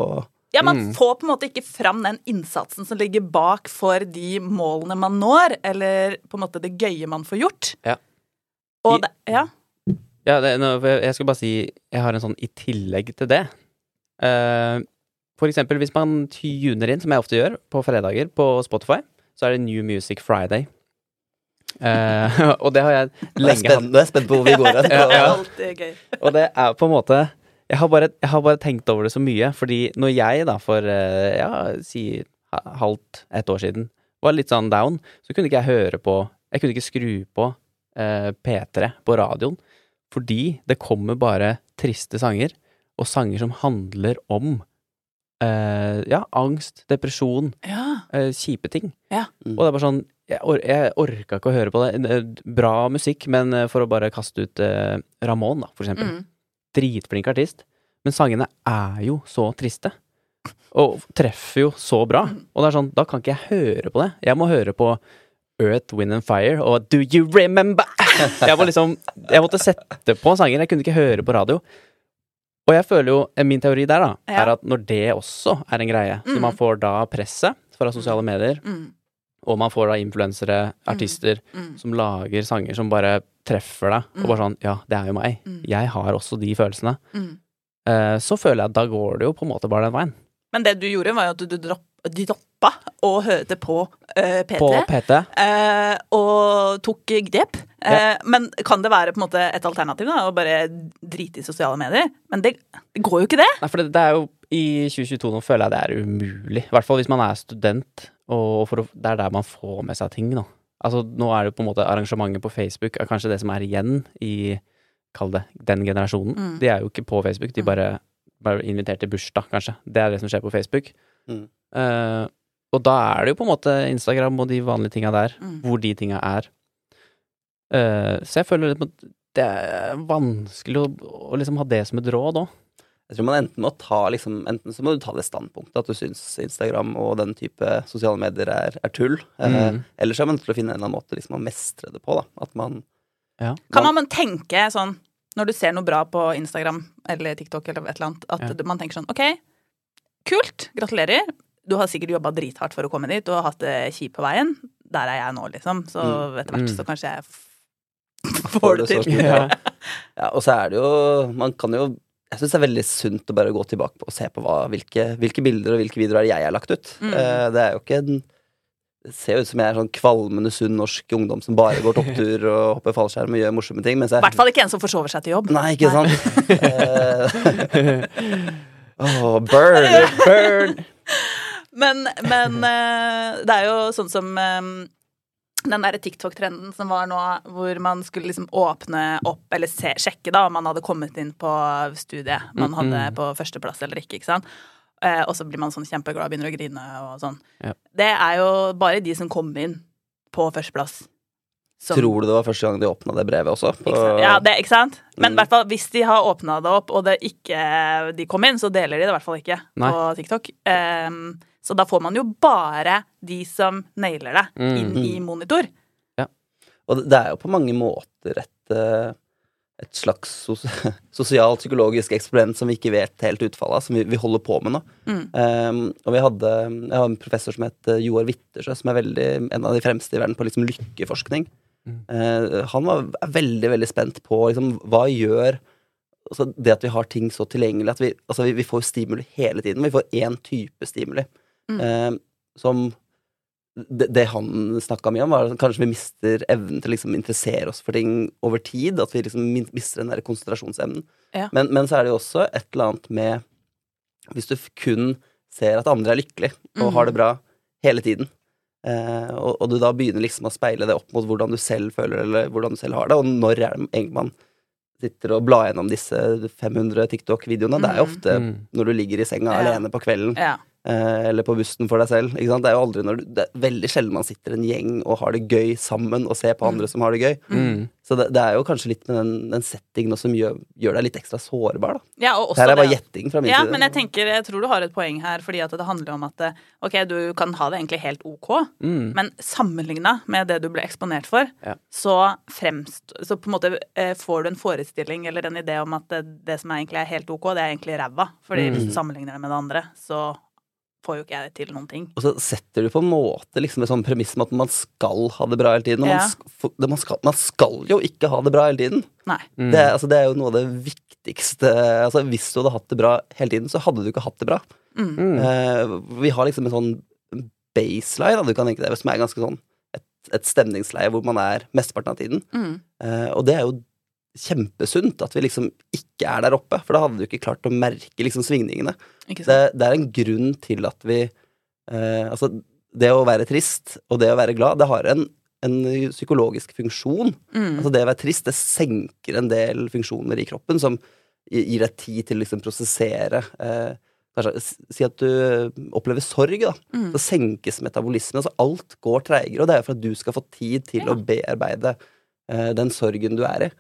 Ja, man Mm. får på en måte ikke fram den innsatsen som ligger bak for de målene man når, eller på en måte det gøye man får gjort. Ja. Og det, ja. Ja, det, jeg skal bare si Jeg har en sånn i tillegg til det. Eh, for eksempel hvis man tuner inn, som jeg ofte gjør, på fredager på Spotify, så er det New Music Friday. Uh, og det har jeg lenge hatt. nå er jeg spent på hvor vi går hen. Ja, ja. Og det er på en måte jeg har, bare, jeg har bare tenkt over det så mye, fordi når jeg da for eh, ja, si halvt et år siden var litt sånn down, så kunne ikke jeg høre på Jeg kunne ikke skru på uh, P3 på radioen, fordi det kommer bare triste sanger, og sanger som handler om eh, ja, angst, depresjon, Ja. eh, kjipe ting. Ja. Mm. Og det er bare sånn Jeg, or jeg orka ikke å høre på det. Bra musikk, men eh, for å bare kaste ut eh, Ramón, da, for eksempel Mm. dritflink artist, men sangene er jo så triste. Og treffer jo så bra. Og det er sånn, da kan ikke jeg høre på det. Jeg må høre på Earth, Wind and Fire og Do You Remember? Jeg, må liksom, jeg måtte sette på sanger. Jeg kunne ikke høre på radio. Og jeg føler jo, eh, min teori der, da, Ja. er at når det også er en greie, så Mm. man får da presset fra sosiale medier, Mm. og man får da influensere, artister, Mm. som lager sanger som bare treffer deg, og bare sånn Ja, det er jo meg. Mm. Jeg har også de følelsene. Mm. Eh, så føler jeg at da går det jo på en måte bare den veien. Men det du gjorde, var jo at du, du dropp, droppa og hørte på uh, P3. På PT. Uh, og tok grep. Ja. Men kan det være på en måte et alternativ da, å bare drite i sosiale medier? Men det, det går jo ikke det. Nei, for det, det er jo i 2022 nå føler jeg det er umulig. I hvert fall hvis man er student, og for å, det er der man får med seg ting nå. Altså nå er det jo på en måte arrangementet på Facebook er kanskje det som er igjen i Kall det den generasjonen. Mm. De er jo ikke på Facebook, de Mm. bare, bare invitert til bursdag, kanskje. Det er det som skjer på Facebook. Mm. Eh, og da er det jo på en måte Instagram og de vanlige tinga der, Mm. hvor de tinga er. Uh, så jeg føler litt at det er vanskelig å, å liksom ha det som et råd òg. Jeg tror man enten må ta liksom, Enten så må du ta det standpunktet at du syns Instagram og den type sosiale medier er, er tull. Eh, Mm. eller så er man nødt til å finne en eller annen måte liksom, å mestre det på. Da. At man Kan man tenke sånn, når du ser noe bra på Instagram eller TikTok eller et eller annet, at Ja. man tenker sånn OK, kult, gratulerer. Du har sikkert jobba drithardt for å komme dit, du har hatt det kjipt på veien. Der er jeg nå, liksom. Så Mm. etter hvert Mm. så kanskje jeg får det til. Ja. Ja, og så er det jo Man kan jo Jeg syns det er veldig sunt å bare gå tilbake og se på hva, hvilke, hvilke bilder og hvilke videoer er jeg har lagt ut. Mm. Eh, det er jo ikke en Det ser jo ut som jeg er sånn kvalmende sunn norsk ungdom som bare går topptur og hopper fallskjerm og gjør morsomme ting. I hvert fall ikke en som forsover seg til jobb. Nei, ikke sant? Eh, Åh, burn! Burn! Men, men eh, det er jo sånn som eh, den derre TikTok-trenden som var nå, hvor man skulle liksom åpne opp, eller se, sjekke da om man hadde kommet inn på studiet man Mm, hadde mm. på førsteplass eller ikke, ikke sant. Eh, og så blir man sånn kjempeglad, begynner å grine og sånn. Ja. Det er jo bare de som kom inn på førsteplass. som- Tror du det var første gang de åpna det brevet også? På, ikke? Ja, det, ikke sant? Men i Mm. hvert fall hvis de har åpna det opp, og det ikke de kom inn, så deler de det i hvert fall ikke Nei. på TikTok. Ehm, så da får man jo bare de som nailer det, Mm. inn i monitor. Ja. Og det- er jo på mange måter et, eh, et slags sos sosialt psykologisk eksperiment som vi ikke vet helt utfallet av, som vi, vi holder på med nå. Mm. Um, og vi hadde Jeg har en professor som het Joar Wittersø, som er veldig, en av de fremste i verden på liksom lykkeforskning. Mm. Uh, han var veldig, veldig spent på liksom, hva gjør altså, det at vi har ting så tilgjengelig at vi, altså, vi, vi får stimuli hele tiden. Vi får én type stimuli. Mm. Eh, som det, det han snakka mye om, var at kanskje vi mister evnen til å liksom interessere oss for ting over tid. At vi liksom mister den der konsentrasjonsevnen. Ja. Men, men så er det jo også et eller annet med Hvis du kun ser at andre er lykkelige og mm. har det bra hele tiden, eh, og, og du da begynner liksom å speile det opp mot hvordan du selv føler eller hvordan du selv har det, og når er det egentlig man sitter og blar gjennom disse 500 TikTok-videoene? Det er jo Mhm. ofte Mm. når du ligger i senga Ja. alene på kvelden Ja. Eh, eller på bussen for deg selv. Ikke sant? Det er jo aldri når du, det er veldig sjelden man sitter en gjeng og har det gøy sammen og ser på andre som har det gøy. Mm. Så det, det er jo kanskje litt med den, den settingen som gjør, gjør deg litt ekstra sårbar, da. Ja, og Det her er er bare det- gjetting fra min Ja, side. men jeg tenker, jeg tror du har et poeng her, fordi at det handler om at eh, ok, du kan ha det egentlig helt ok, Mm. men sammenligna med det du ble eksponert for, Ja. så fremst Så på en måte eh, får du en forestilling eller en idé om at det, det som egentlig er helt ok, det er egentlig ræva. Fordi Mm. hvis du sammenligner det med det andre, så får jo ikke jeg til noen ting. Og så setter du på en måte liksom et sånn premiss med at man skal ha det bra hele tiden. Og Ja. man, man, skal, man skal jo ikke ha det bra hele tiden. Nei. Mm. Det, altså, det er jo noe av det viktigste altså, Hvis du hadde hatt det bra hele tiden, så hadde du ikke hatt det bra. Mm. Eh, vi har liksom en sånn baseline, da, du kan tenke deg, som er ganske sånn et, et stemningsleie hvor man er mesteparten av tiden. Mm. Uh, og det er jo kjempesunt at vi liksom ikke er der oppe, for da hadde du ikke klart å merke liksom svingningene. Det, det er en grunn til at vi eh, Altså, det å være trist og det å være glad, det har en, en psykologisk funksjon. Mm. Altså, det å være trist, det senker en del funksjoner i kroppen som gir deg tid til å liksom prosessere eh, Kanskje si at du opplever sorg, da. Mm. Så senkes metabolismen. Altså alt går treigere, og det er for at du skal få tid til Ja. å bearbeide eh, den sorgen du er i.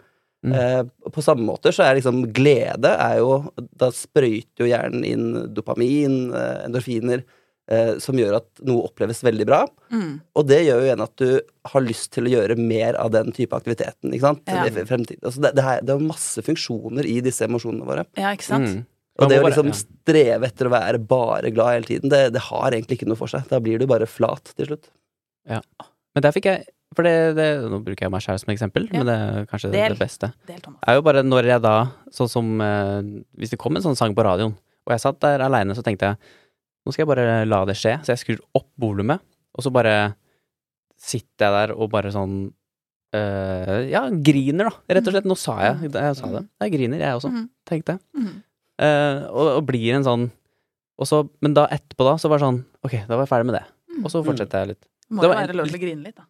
Mm. Eh, på samme måte så er liksom glede er jo Da sprøyter jo hjernen inn dopamin, eh, endorfiner, eh, som gjør at noe oppleves veldig bra. Mm. Og det gjør jo igjen at du har lyst til å gjøre mer av den type aktiviteten. ikke sant? Ja. Altså det, det, er, det er masse funksjoner i disse emosjonene våre. Ja, ikke sant? Mm. Og det å liksom streve etter å være bare glad hele tiden, det, det har egentlig ikke noe for seg. Da blir du bare flat til slutt. Ja. Men der fikk jeg For det, det, nå bruker jeg meg selv som eksempel, Ja. men det er kanskje det, Del. det beste. Del, Thomas. er jo bare når jeg da, sånn som eh, Hvis det kom en sånn sang på radioen, og jeg satt der aleine, så tenkte jeg nå skal jeg bare la det skje. Så jeg skrur opp volumet, og så bare sitter jeg der og bare sånn øh, Ja, griner, da. Rett og slett. Nå sa jeg Jeg sa det. Jeg griner, jeg også, Mhm. tenkte jeg. Mhm. Eh, og, og blir en sånn og så, Men da etterpå, da, så var det sånn Ok, da var jeg ferdig med det. Og så fortsetter jeg litt. Må jo være lov til å grine litt, da.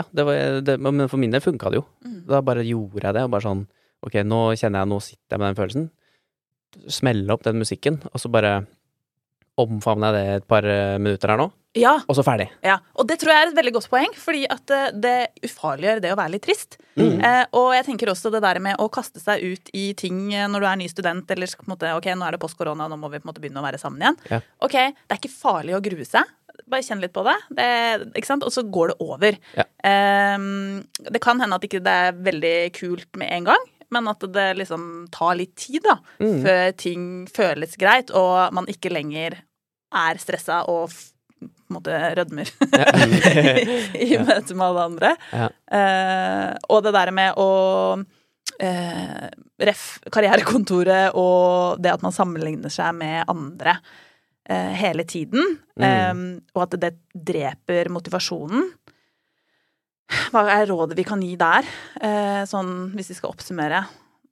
Ja, det var, det, men for min del funka det jo. Mm. Da bare gjorde jeg det, og bare sånn Ok, nå kjenner jeg, nå sitter jeg med den følelsen. Smelle opp den musikken, og så bare omfavner jeg det et par eh, minutter her nå, Ja, og så ferdig. ja, og det tror jeg er et veldig godt poeng, fordi at eh, det ufarliggjør det å være litt trist. Mm. Eh, og jeg tenker også det der med å kaste seg ut i ting eh, når du er ny student, eller på en måte, ok, nå er det post korona, nå må vi på en måte begynne å være sammen igjen. Ja. Ok, det er ikke farlig å grue seg. Bare kjenn litt på det, det ikke sant? og så går det over. Ja. Um, det kan hende at ikke det er veldig kult med en gang, men at det liksom tar litt tid da, Mm. før ting føles greit, og man ikke lenger er stressa og på en måte rødmer i møte med alle andre. Ja. Uh, og det der med å uh, Ref. karrierekontoret og det at man sammenligner seg med andre eh, hele tiden, eh, og at det dreper motivasjonen. Hva er rådet vi kan gi der, eh, sånn hvis vi skal oppsummere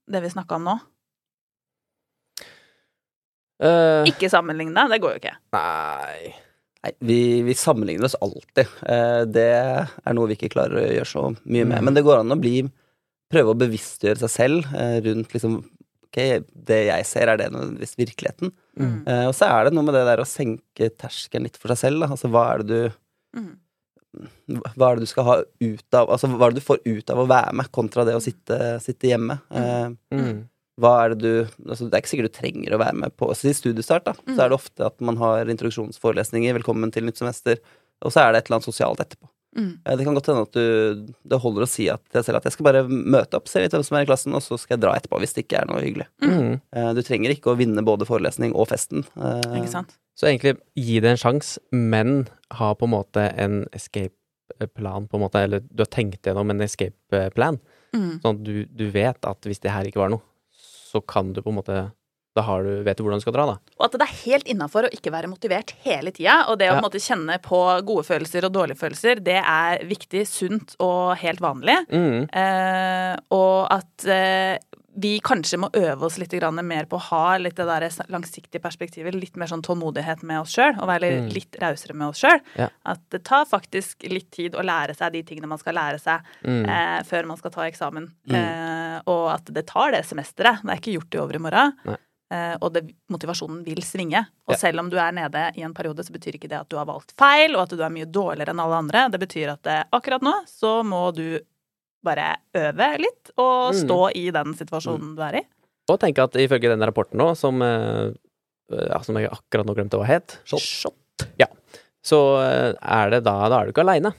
det vi snakka om nå? Uh, Ikke sammenligne, det går jo ikke. nei Nei, vi, vi sammenligner oss alltid. Uh, det er noe vi ikke klarer å gjøre så mye med. Mm. Men det går an å bli prøve å bevisstgjøre seg selv uh, rundt liksom Ok, det jeg ser, er det nødvendigvis virkeligheten? Mm. Uh, og så er det noe med det der å senke terskelen litt for seg selv. Da. Altså hva er det du Mm. hva er det du skal ha ut av Altså hva er det du får ut av å være med, kontra det å sitte, sitte hjemme? Uh, Mm. hva er det du altså Det er ikke sikkert du trenger å være med på altså, I studiestart da, Mm. så er det ofte at man har introduksjonsforelesninger, velkommen til nytt semester, og så er det et eller annet sosialt etterpå. Mm. Eh, Det kan godt hende at du Det holder å si at til deg selv at jeg skal bare møte opp, se litt hvem som er i klassen, og så skal jeg dra etterpå hvis det ikke er noe hyggelig. Mm. Eh, Du trenger ikke å vinne både forelesning og festen. Eh, Ikke sant? Så egentlig gi det en sjanse, men ha på en måte en escape-plan, på en måte, eller du har tenkt gjennom en escape-plan, Mm. sånn at du, du vet at hvis det her ikke var noe, så kan du på en måte Da har du, vet du hvordan du skal dra, da. Og at det er helt innafor å ikke være motivert hele tida. Og det å Ja. på en måte kjenne på gode følelser og dårlige følelser, det er viktig, sunt og helt vanlig. Mm. Eh, og at eh, vi kanskje må øve oss litt grann mer på å ha litt det der langsiktige perspektivet, litt mer sånn tålmodighet med oss sjøl, og være Mm. litt rausere med oss sjøl. Ja. At det tar faktisk litt tid å lære seg de tingene man skal lære seg Mm. eh, før man skal ta eksamen. Mm. Eh, og at det tar det semesteret. Det er ikke gjort i over eh, og det, motivasjonen vil svinge. Og Ja. selv om du er nede i en periode, så betyr ikke det at du har valgt feil, og at du er mye dårligere enn alle andre. Det betyr at eh, akkurat nå så må du bare øve litt, og Mm. stå i den situasjonen du er i. Og tenke at ifølge denne rapporten nå, som, eh, ja, som jeg akkurat nå glemte hva het, Shot. Ja. så er det da Da er du ikke aleine.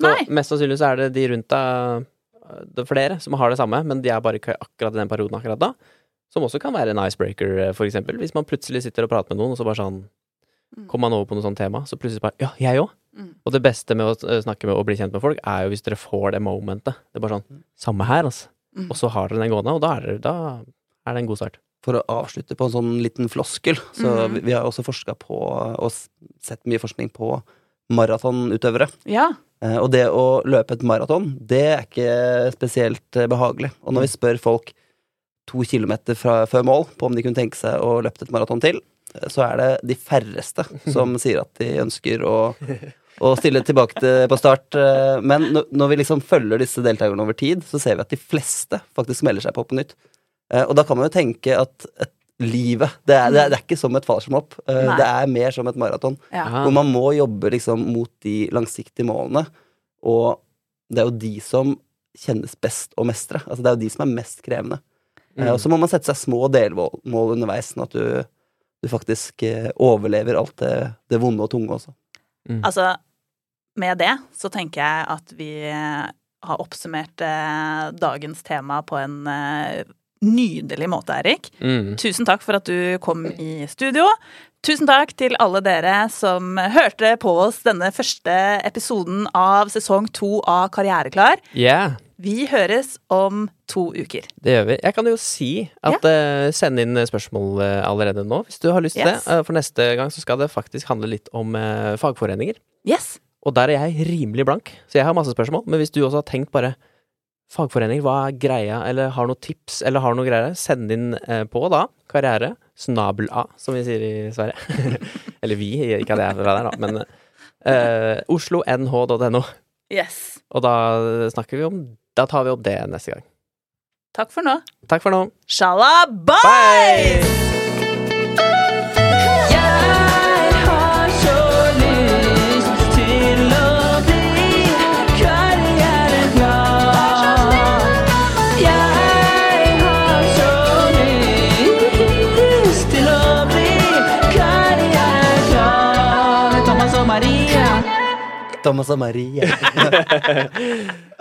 Så Nei. mest sannsynlig så er det de rundt deg flere som har det samme, men de er bare ikke akkurat i den perioden akkurat da. Som også kan være en icebreaker, eh, for eksempel. Hvis man plutselig sitter og prater med noen, og så bare sånn Mm. Kommer man over på noe sånt tema, så plutselig bare Ja, jeg òg. Mm. Og det beste med å eh, snakke med og bli kjent med folk, er jo hvis dere får det momentet. Det er bare sånn Samme her, altså. Mm. Og så har dere den gående, og da er det, da er det en god start. For å avslutte på en sånn liten floskel, så mm. vi, vi har også forska på og sett mye forskning på maratonutøvere. Ja. Eh, Og det å løpe et maraton, det er ikke spesielt eh, behagelig. Og når vi spør folk to kilometer fra, før mål på om de kunne tenke seg å løpe et maraton til, så er det de færreste som sier at de ønsker å, å stille tilbake til, på start. eh, Men når- vi liksom følger disse deltakerne over tid, så ser vi at de fleste faktisk melder seg på på nytt. Eh, Og da kan man jo tenke at et, livet det er, det, er, det er ikke som et fallskjermhopp. eh. Det er mer som et maraton. ja. Ja. Hvor man må jobbe liksom mot de langsiktige målene. Og det er jo de som kjennes best å mestre. Altså det er jo de som er mest krevende. Eh, Og så må man sette seg små delmål mål underveis, sånn at du, du faktisk eh, overlever alt det, det vonde og tunge også. Altså, med det så tenker jeg at vi eh, har oppsummert eh, dagens tema på en eh, nydelig måte, Erik. Mm. Tusen takk for at du kom i studio. Tusen takk til alle dere som hørte på oss denne første episoden av sesong to av Karriereklar. Yeah. Vi høres om to uker. Det gjør vi. Jeg kan jo si at eh, send inn spørsmål eh, allerede nå, hvis du har lyst til det. Eh, for neste gang så skal det faktisk handle litt om eh, fagforeninger. Yes! Og der er jeg rimelig blank, så jeg har masse spørsmål. Men hvis du også har tenkt bare fagforeninger, hva er greia, eller har noen tips, eller har noe greier, send inn eh, på da. Karriere. Snabel A, som vi sier i Sverige. eller vi, ikke at jeg er fra der, da, men eh, oslonh.no. Yes. Og da snakker vi om Da tar vi opp det neste gang. Takk for nå. Takk for nå. Shalabais! Thomas og Maria.